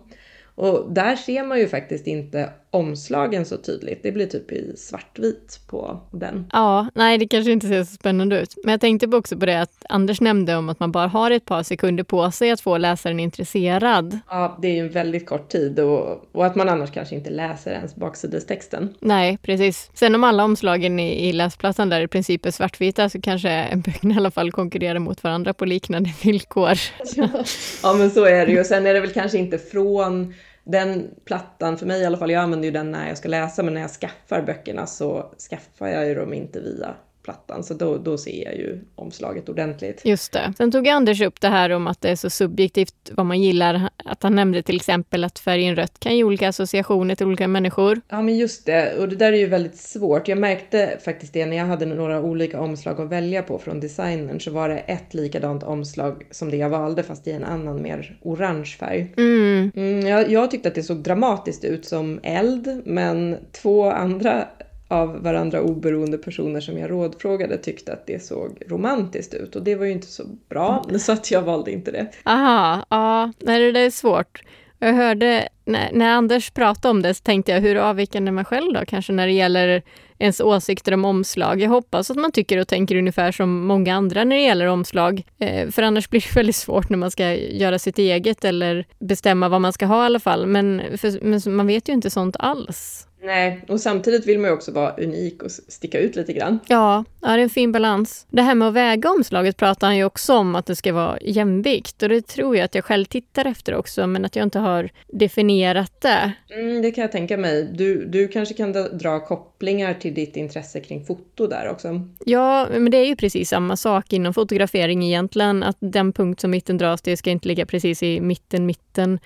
Och där ser man ju faktiskt inte omslagen så tydligt. Det blir typ i svartvit på den. Ja, nej det kanske inte ser så spännande ut. Men jag tänkte också på det att Anders nämnde om att man bara har ett par sekunder på sig att få läsaren intresserad. Ja, det är ju en väldigt kort tid och, och att man annars kanske inte läser ens baksidestexten. Nej, precis. Sen om alla omslagen i, i läsplattan där i princip är svartvita så kanske böckerna i alla fall konkurrerar mot varandra på liknande villkor. Ja, ja men så är det ju. Och sen är det väl kanske inte från den plattan, för mig i alla fall, jag använder ju den när jag ska läsa, men när jag skaffar böckerna så skaffar jag ju dem inte via plattan, så då, då ser jag ju omslaget ordentligt. Just det. Sen tog Anders upp det här om att det är så subjektivt vad man gillar. Att han nämnde till exempel att färgen rött kan ge olika associationer till olika människor. Ja, men just det. Och det där är ju väldigt svårt. Jag märkte faktiskt det när jag hade några olika omslag att välja på från designern så var det ett likadant omslag som det jag valde fast i en annan mer orange färg. Mm. Mm, jag, jag tyckte att det såg dramatiskt ut som eld, men två andra av varandra oberoende personer som jag rådfrågade tyckte att det såg romantiskt ut och det var ju inte så bra så att jag valde inte det. Aha, ja, nej, det där är svårt. Jag hörde, när, när Anders pratade om det så tänkte jag hur avvikande man själv då kanske när det gäller ens åsikter om omslag. Jag hoppas att man tycker och tänker ungefär som många andra när det gäller omslag. Eh, för annars blir det väldigt svårt när man ska göra sitt eget eller bestämma vad man ska ha i alla fall. Men, för, men man vet ju inte sånt alls. Nej, och samtidigt vill man ju också vara unik och sticka ut lite grann. Ja, ja, det är en fin balans. Det här med att väga omslaget pratar han ju också om att det ska vara jämvikt och det tror jag att jag själv tittar efter också men att jag inte har definierat det. Mm, det kan jag tänka mig. Du, du kanske kan dra kopplingar till ditt intresse kring foto där också? Ja, men det är ju precis samma sak inom fotografering egentligen, att den punkt som mitten dras, det ska inte ligga precis i mitten, mitten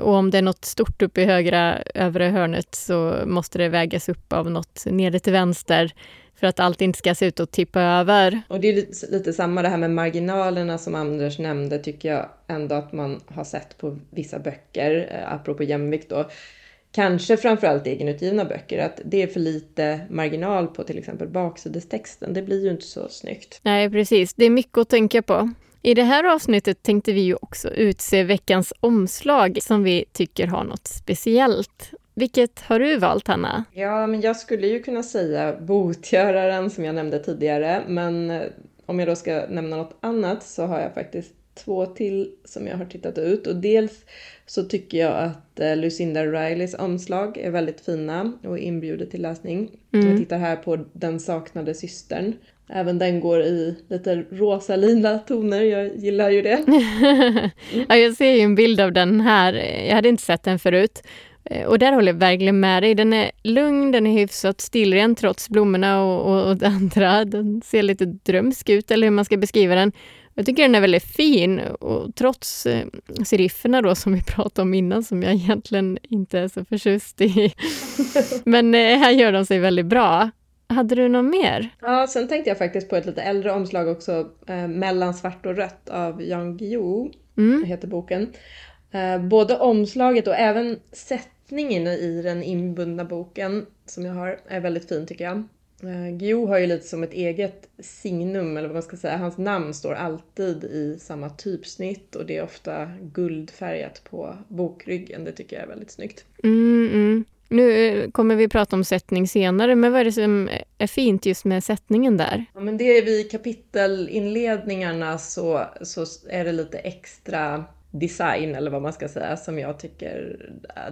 och om det är något stort uppe i högra övre hörnet så måste det vägas upp av något nere till vänster för att allt inte ska se ut att tippa över. Och det är lite, lite samma det här med marginalerna som Anders nämnde tycker jag ändå att man har sett på vissa böcker, eh, apropå jämvikt då. Kanske framförallt egenutgivna böcker, att det är för lite marginal på till exempel baksidestexten. Det blir ju inte så snyggt. Nej, precis. Det är mycket att tänka på. I det här avsnittet tänkte vi ju också utse veckans omslag som vi tycker har något speciellt. Vilket har du valt, Hanna? Ja, men jag skulle ju kunna säga Botgöraren som jag nämnde tidigare, men eh, om jag då ska nämna något annat så har jag faktiskt två till som jag har tittat ut och dels så tycker jag att eh, Lucinda Rileys omslag är väldigt fina och inbjuder till läsning. Mm. Jag tittar här på Den saknade systern Även den går i lite rosa lila toner, jag gillar ju det. Ja, jag ser ju en bild av den här, jag hade inte sett den förut. Eh, och där håller jag verkligen med dig. Den är lugn, den är hyfsat stillren trots blommorna och, och, och det andra. Den ser lite drömsk ut, eller hur man ska beskriva den. Jag tycker den är väldigt fin och trots eh, serifferna då som vi pratade om innan som jag egentligen inte är så förtjust i. Men eh, här gör de sig väldigt bra. Hade du något mer? Ja, sen tänkte jag faktiskt på ett lite äldre omslag också, eh, Mellan svart och rött av Jan Guillou, mm. heter boken. Eh, både omslaget och även sättningen i den inbundna boken som jag har är väldigt fin tycker jag. Eh, Guillou har ju lite som ett eget signum, eller vad man ska säga. Hans namn står alltid i samma typsnitt och det är ofta guldfärgat på bokryggen. Det tycker jag är väldigt snyggt. Mm, mm. Nu eh, kommer vi prata om sättning senare, men vad är det som är fint just med sättningen där? Ja, men det är vid kapitelinledningarna så, så är det lite extra design eller vad man ska säga som jag tycker,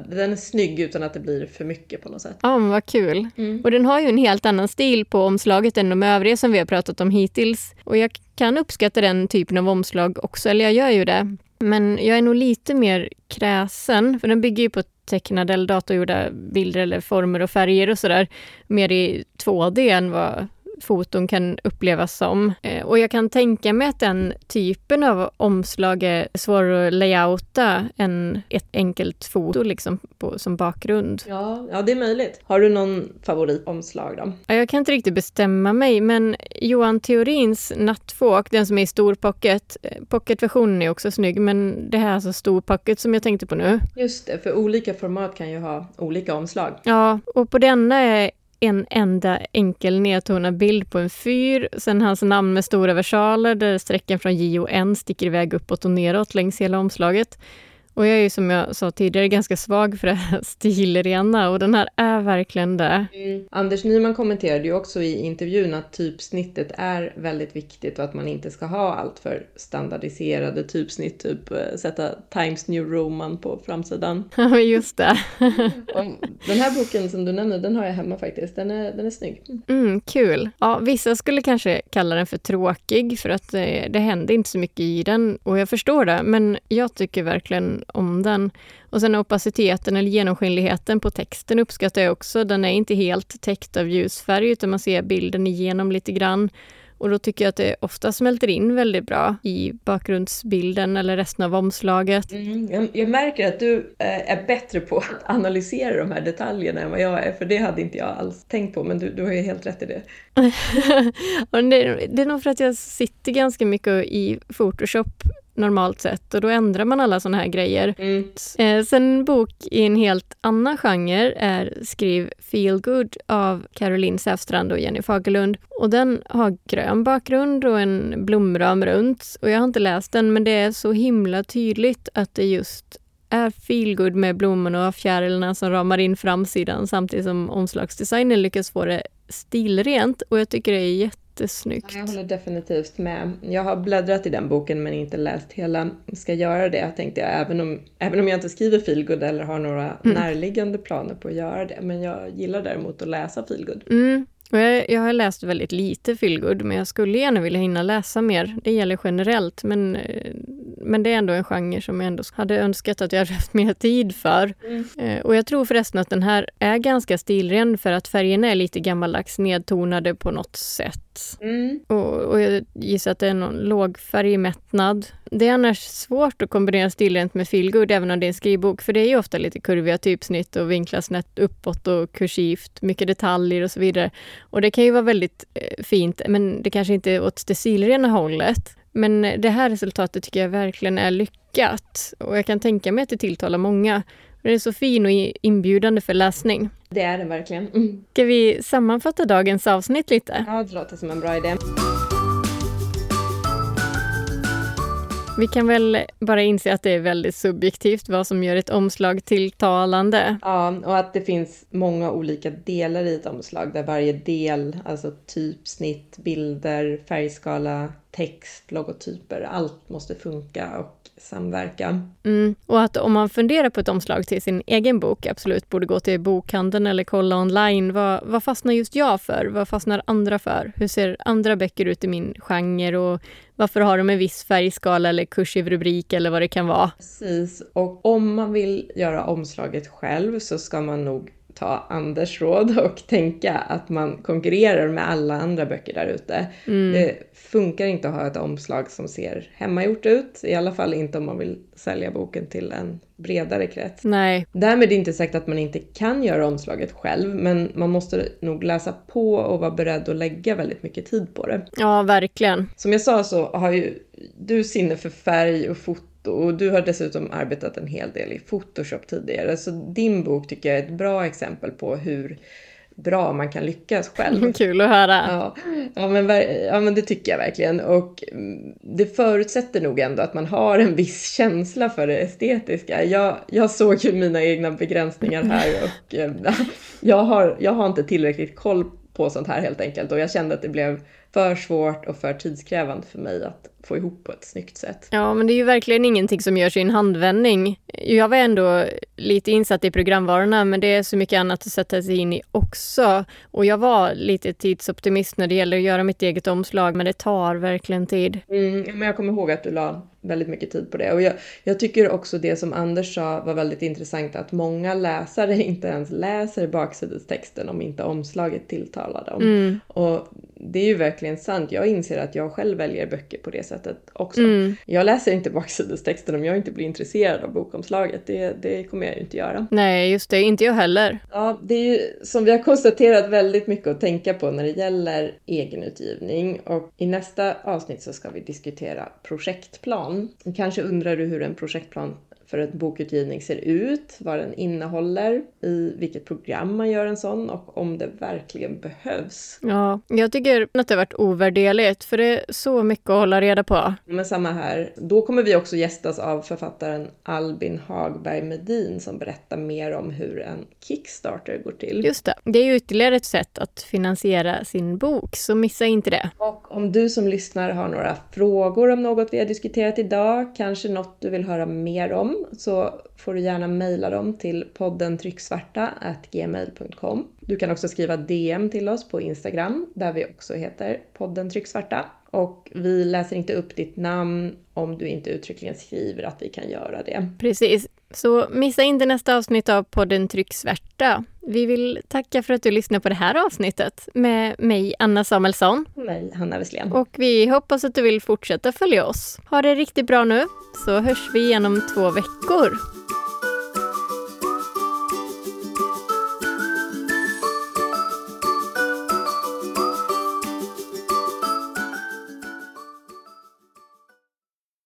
den är snygg utan att det blir för mycket på något sätt. Ja, men vad kul. Mm. Och den har ju en helt annan stil på omslaget än de övriga som vi har pratat om hittills. Och jag kan uppskatta den typen av omslag också, eller jag gör ju det. Men jag är nog lite mer kräsen, för den bygger ju på tecknade eller datorgjorda bilder eller former och färger och sådär, mer i 2D än vad foton kan upplevas som. Eh, och jag kan tänka mig att den typen av omslag är svårare att layouta än ett enkelt foto liksom på, som bakgrund. Ja, ja, det är möjligt. Har du någon favoritomslag då? Ja, jag kan inte riktigt bestämma mig, men Johan Theorins Nattfåk, den som är i stor pocket, eh, pocketversionen är också snygg, men det här är alltså stor pocket som jag tänkte på nu. Just det, för olika format kan ju ha olika omslag. Ja, och på denna är en enda enkel nedtonad bild på en fyr, sen hans namn med stora versaler där strecken från J och N sticker iväg uppåt och neråt längs hela omslaget. Och jag är ju som jag sa tidigare ganska svag för det här stilrena och den här är verkligen det. Mm. Anders Nyman kommenterade ju också i intervjun att typsnittet är väldigt viktigt och att man inte ska ha allt för standardiserade typsnitt, typ eh, sätta Times New Roman på framsidan. Ja, just det. den här boken som du nämner, den har jag hemma faktiskt. Den är, den är snygg. Mm, kul. Ja, vissa skulle kanske kalla den för tråkig för att det, det händer inte så mycket i den och jag förstår det, men jag tycker verkligen om den. Och sen opaciteten eller genomskinligheten på texten uppskattar jag också. Den är inte helt täckt av ljusfärg utan man ser bilden igenom lite grann. Och då tycker jag att det ofta smälter in väldigt bra i bakgrundsbilden eller resten av omslaget. Mm, jag, jag, märker att du eh, är bättre på att analysera de här detaljerna än vad jag är, för det hade inte jag alls tänkt på, men du, du har ju helt rätt i det. det, det är nog för att jag sitter ganska mycket i Photoshop normalt sett och då ändrar man alla sådana här grejer. Mm. Eh, sen en bok i en helt annan genre är Skriv Feel Good av Caroline Säfstrand och Jenny Fagerlund. Och den har grön bakgrund och en blomram runt. Och jag har inte läst den men det är så himla tydligt att det just är feelgood med blommorna och fjärilarna som ramar in framsidan samtidigt som omslagsdesignen lyckas få det stilrent och jag tycker det är jättesnyggt. Jag håller definitivt med. Jag har bläddrat i den boken men inte läst hela. Ska göra det tänkte jag, även om, även om jag inte skriver feelgood eller har några mm. närliggande planer på att göra det. Men jag gillar däremot att läsa feelgood. Mm. Och jag, jag har läst väldigt lite feelgood, men jag skulle gärna vilja hinna läsa mer. Det gäller generellt, men, eh, men det är ändå en genre som jag ändå hade önskat att jag hade haft mer tid för. Mm. Eh, och jag tror förresten att den här är ganska stilren för att färgerna är lite gammaldags nedtonade på något sätt. Mm. Och, och, jag gissar att det är någon lågfärgig mättnad. Det är annars svårt att kombinera stilrent med feelgood även om det är en skrivbok, för det är ju ofta lite kurviga typsnitt och vinklar snett uppåt och kursivt, mycket detaljer och så vidare. Och det kan ju vara väldigt eh, fint, men det kanske inte är åt det stilrena hållet. Men det här resultatet tycker jag verkligen är lyckat och jag kan tänka mig att det tilltalar många. Den är så fin och inbjudande för läsning. Det är den verkligen. Mm. Ska vi sammanfatta dagens avsnitt lite? Ja, det låter som en bra idé. Vi kan väl bara inse att det är väldigt subjektivt vad som gör ett omslag tilltalande. Ja, och att det finns många olika delar i ett omslag där varje del, alltså typsnitt, bilder, färgskala, text, logotyper, allt måste funka och samverka. Mm. Och att om man funderar på ett omslag till sin egen bok, absolut borde gå till bokhandeln eller kolla online. Vad, vad fastnar just jag för? Vad fastnar andra för? Hur ser andra böcker ut i min genre? Och varför har de en viss färgskala eller kursiv rubrik eller vad det kan vara? Precis, och om man vill göra omslaget själv så ska man nog ta Anders råd och tänka att man konkurrerar med alla andra böcker där ute. Mm. Det funkar inte att ha ett omslag som ser hemmagjort ut, i alla fall inte om man vill sälja boken till en bredare krets. Nej. Därmed inte sagt att man inte kan göra omslaget själv, men man måste nog läsa på och vara beredd att lägga väldigt mycket tid på det. Ja, verkligen. Som jag sa så har ju du sinne för färg och foto och du har dessutom arbetat en hel del i Photoshop tidigare. Så din bok tycker jag är ett bra exempel på hur bra man kan lyckas själv. Kul att höra. Ja, ja, men, ja, men det tycker jag verkligen. Och mm, det förutsätter nog ändå att man har en viss känsla för det estetiska. Jag, jag såg ju mina egna begränsningar här och eh, jag, har, jag har inte tillräckligt koll på sånt här helt enkelt och jag kände att det blev för svårt och för tidskrävande för mig att få ihop på ett snyggt sätt. Ja, men det är ju verkligen ingenting som görs i en handvändning. Jag var ändå lite insatt i programvarorna, men det är så mycket annat att sätta sig in i också. Och jag var lite tidsoptimist när det gäller att göra mitt eget omslag, men det tar verkligen tid. Mm, men jag kommer ihåg att du la väldigt mycket tid på det. Och jag, jag, tycker också det som Anders sa var väldigt intressant att många läsare inte ens läser baksidestexten om inte omslaget tilltalar dem. Mm. Och det är ju verkligen sant. Jag inser att jag själv väljer böcker på det sättet också. Mm. Jag läser inte baksidestexten om jag inte blir intresserad av bokomslaget. Det, det kommer jag ju inte göra. Nej, just det. Inte jag heller. Ja, det är ju som vi har konstaterat väldigt mycket att tänka på när det gäller egenutgivning. Och i nästa avsnitt så ska vi diskutera projektplan. Kanske undrar du hur en projektplan för en bokutgivning ser ut, vad den innehåller, i vilket program man gör en sån och om det verkligen behövs. Ja, jag tycker att det har varit ovärderligt för det är så mycket att hålla reda på. Men samma här. Då kommer vi också gästas av författaren Albin Hagberg Medin som berättar mer om hur en Kickstarter går till. Just det, det är ju ytterligare ett sätt att finansiera sin bok, så missa inte det. Och om du som lyssnar har några frågor om något vi har diskuterat idag, kanske något du vill höra mer om, så får du gärna mejla dem till podden trycksvarta.gmail.com. Du kan också skriva DM till oss på Instagram där vi också heter podden trycksvarta. Och vi läser inte upp ditt namn om du inte uttryckligen skriver att vi kan göra det. Precis. Så missa inte nästa avsnitt av podden Trycksvärta. Vi vill tacka för att du lyssnar på det här avsnittet med mig, Anna Samuelsson. Och mig, Hanna Wesslén. Och vi hoppas att du vill fortsätta följa oss. Ha det riktigt bra nu, så hörs vi igen om två veckor.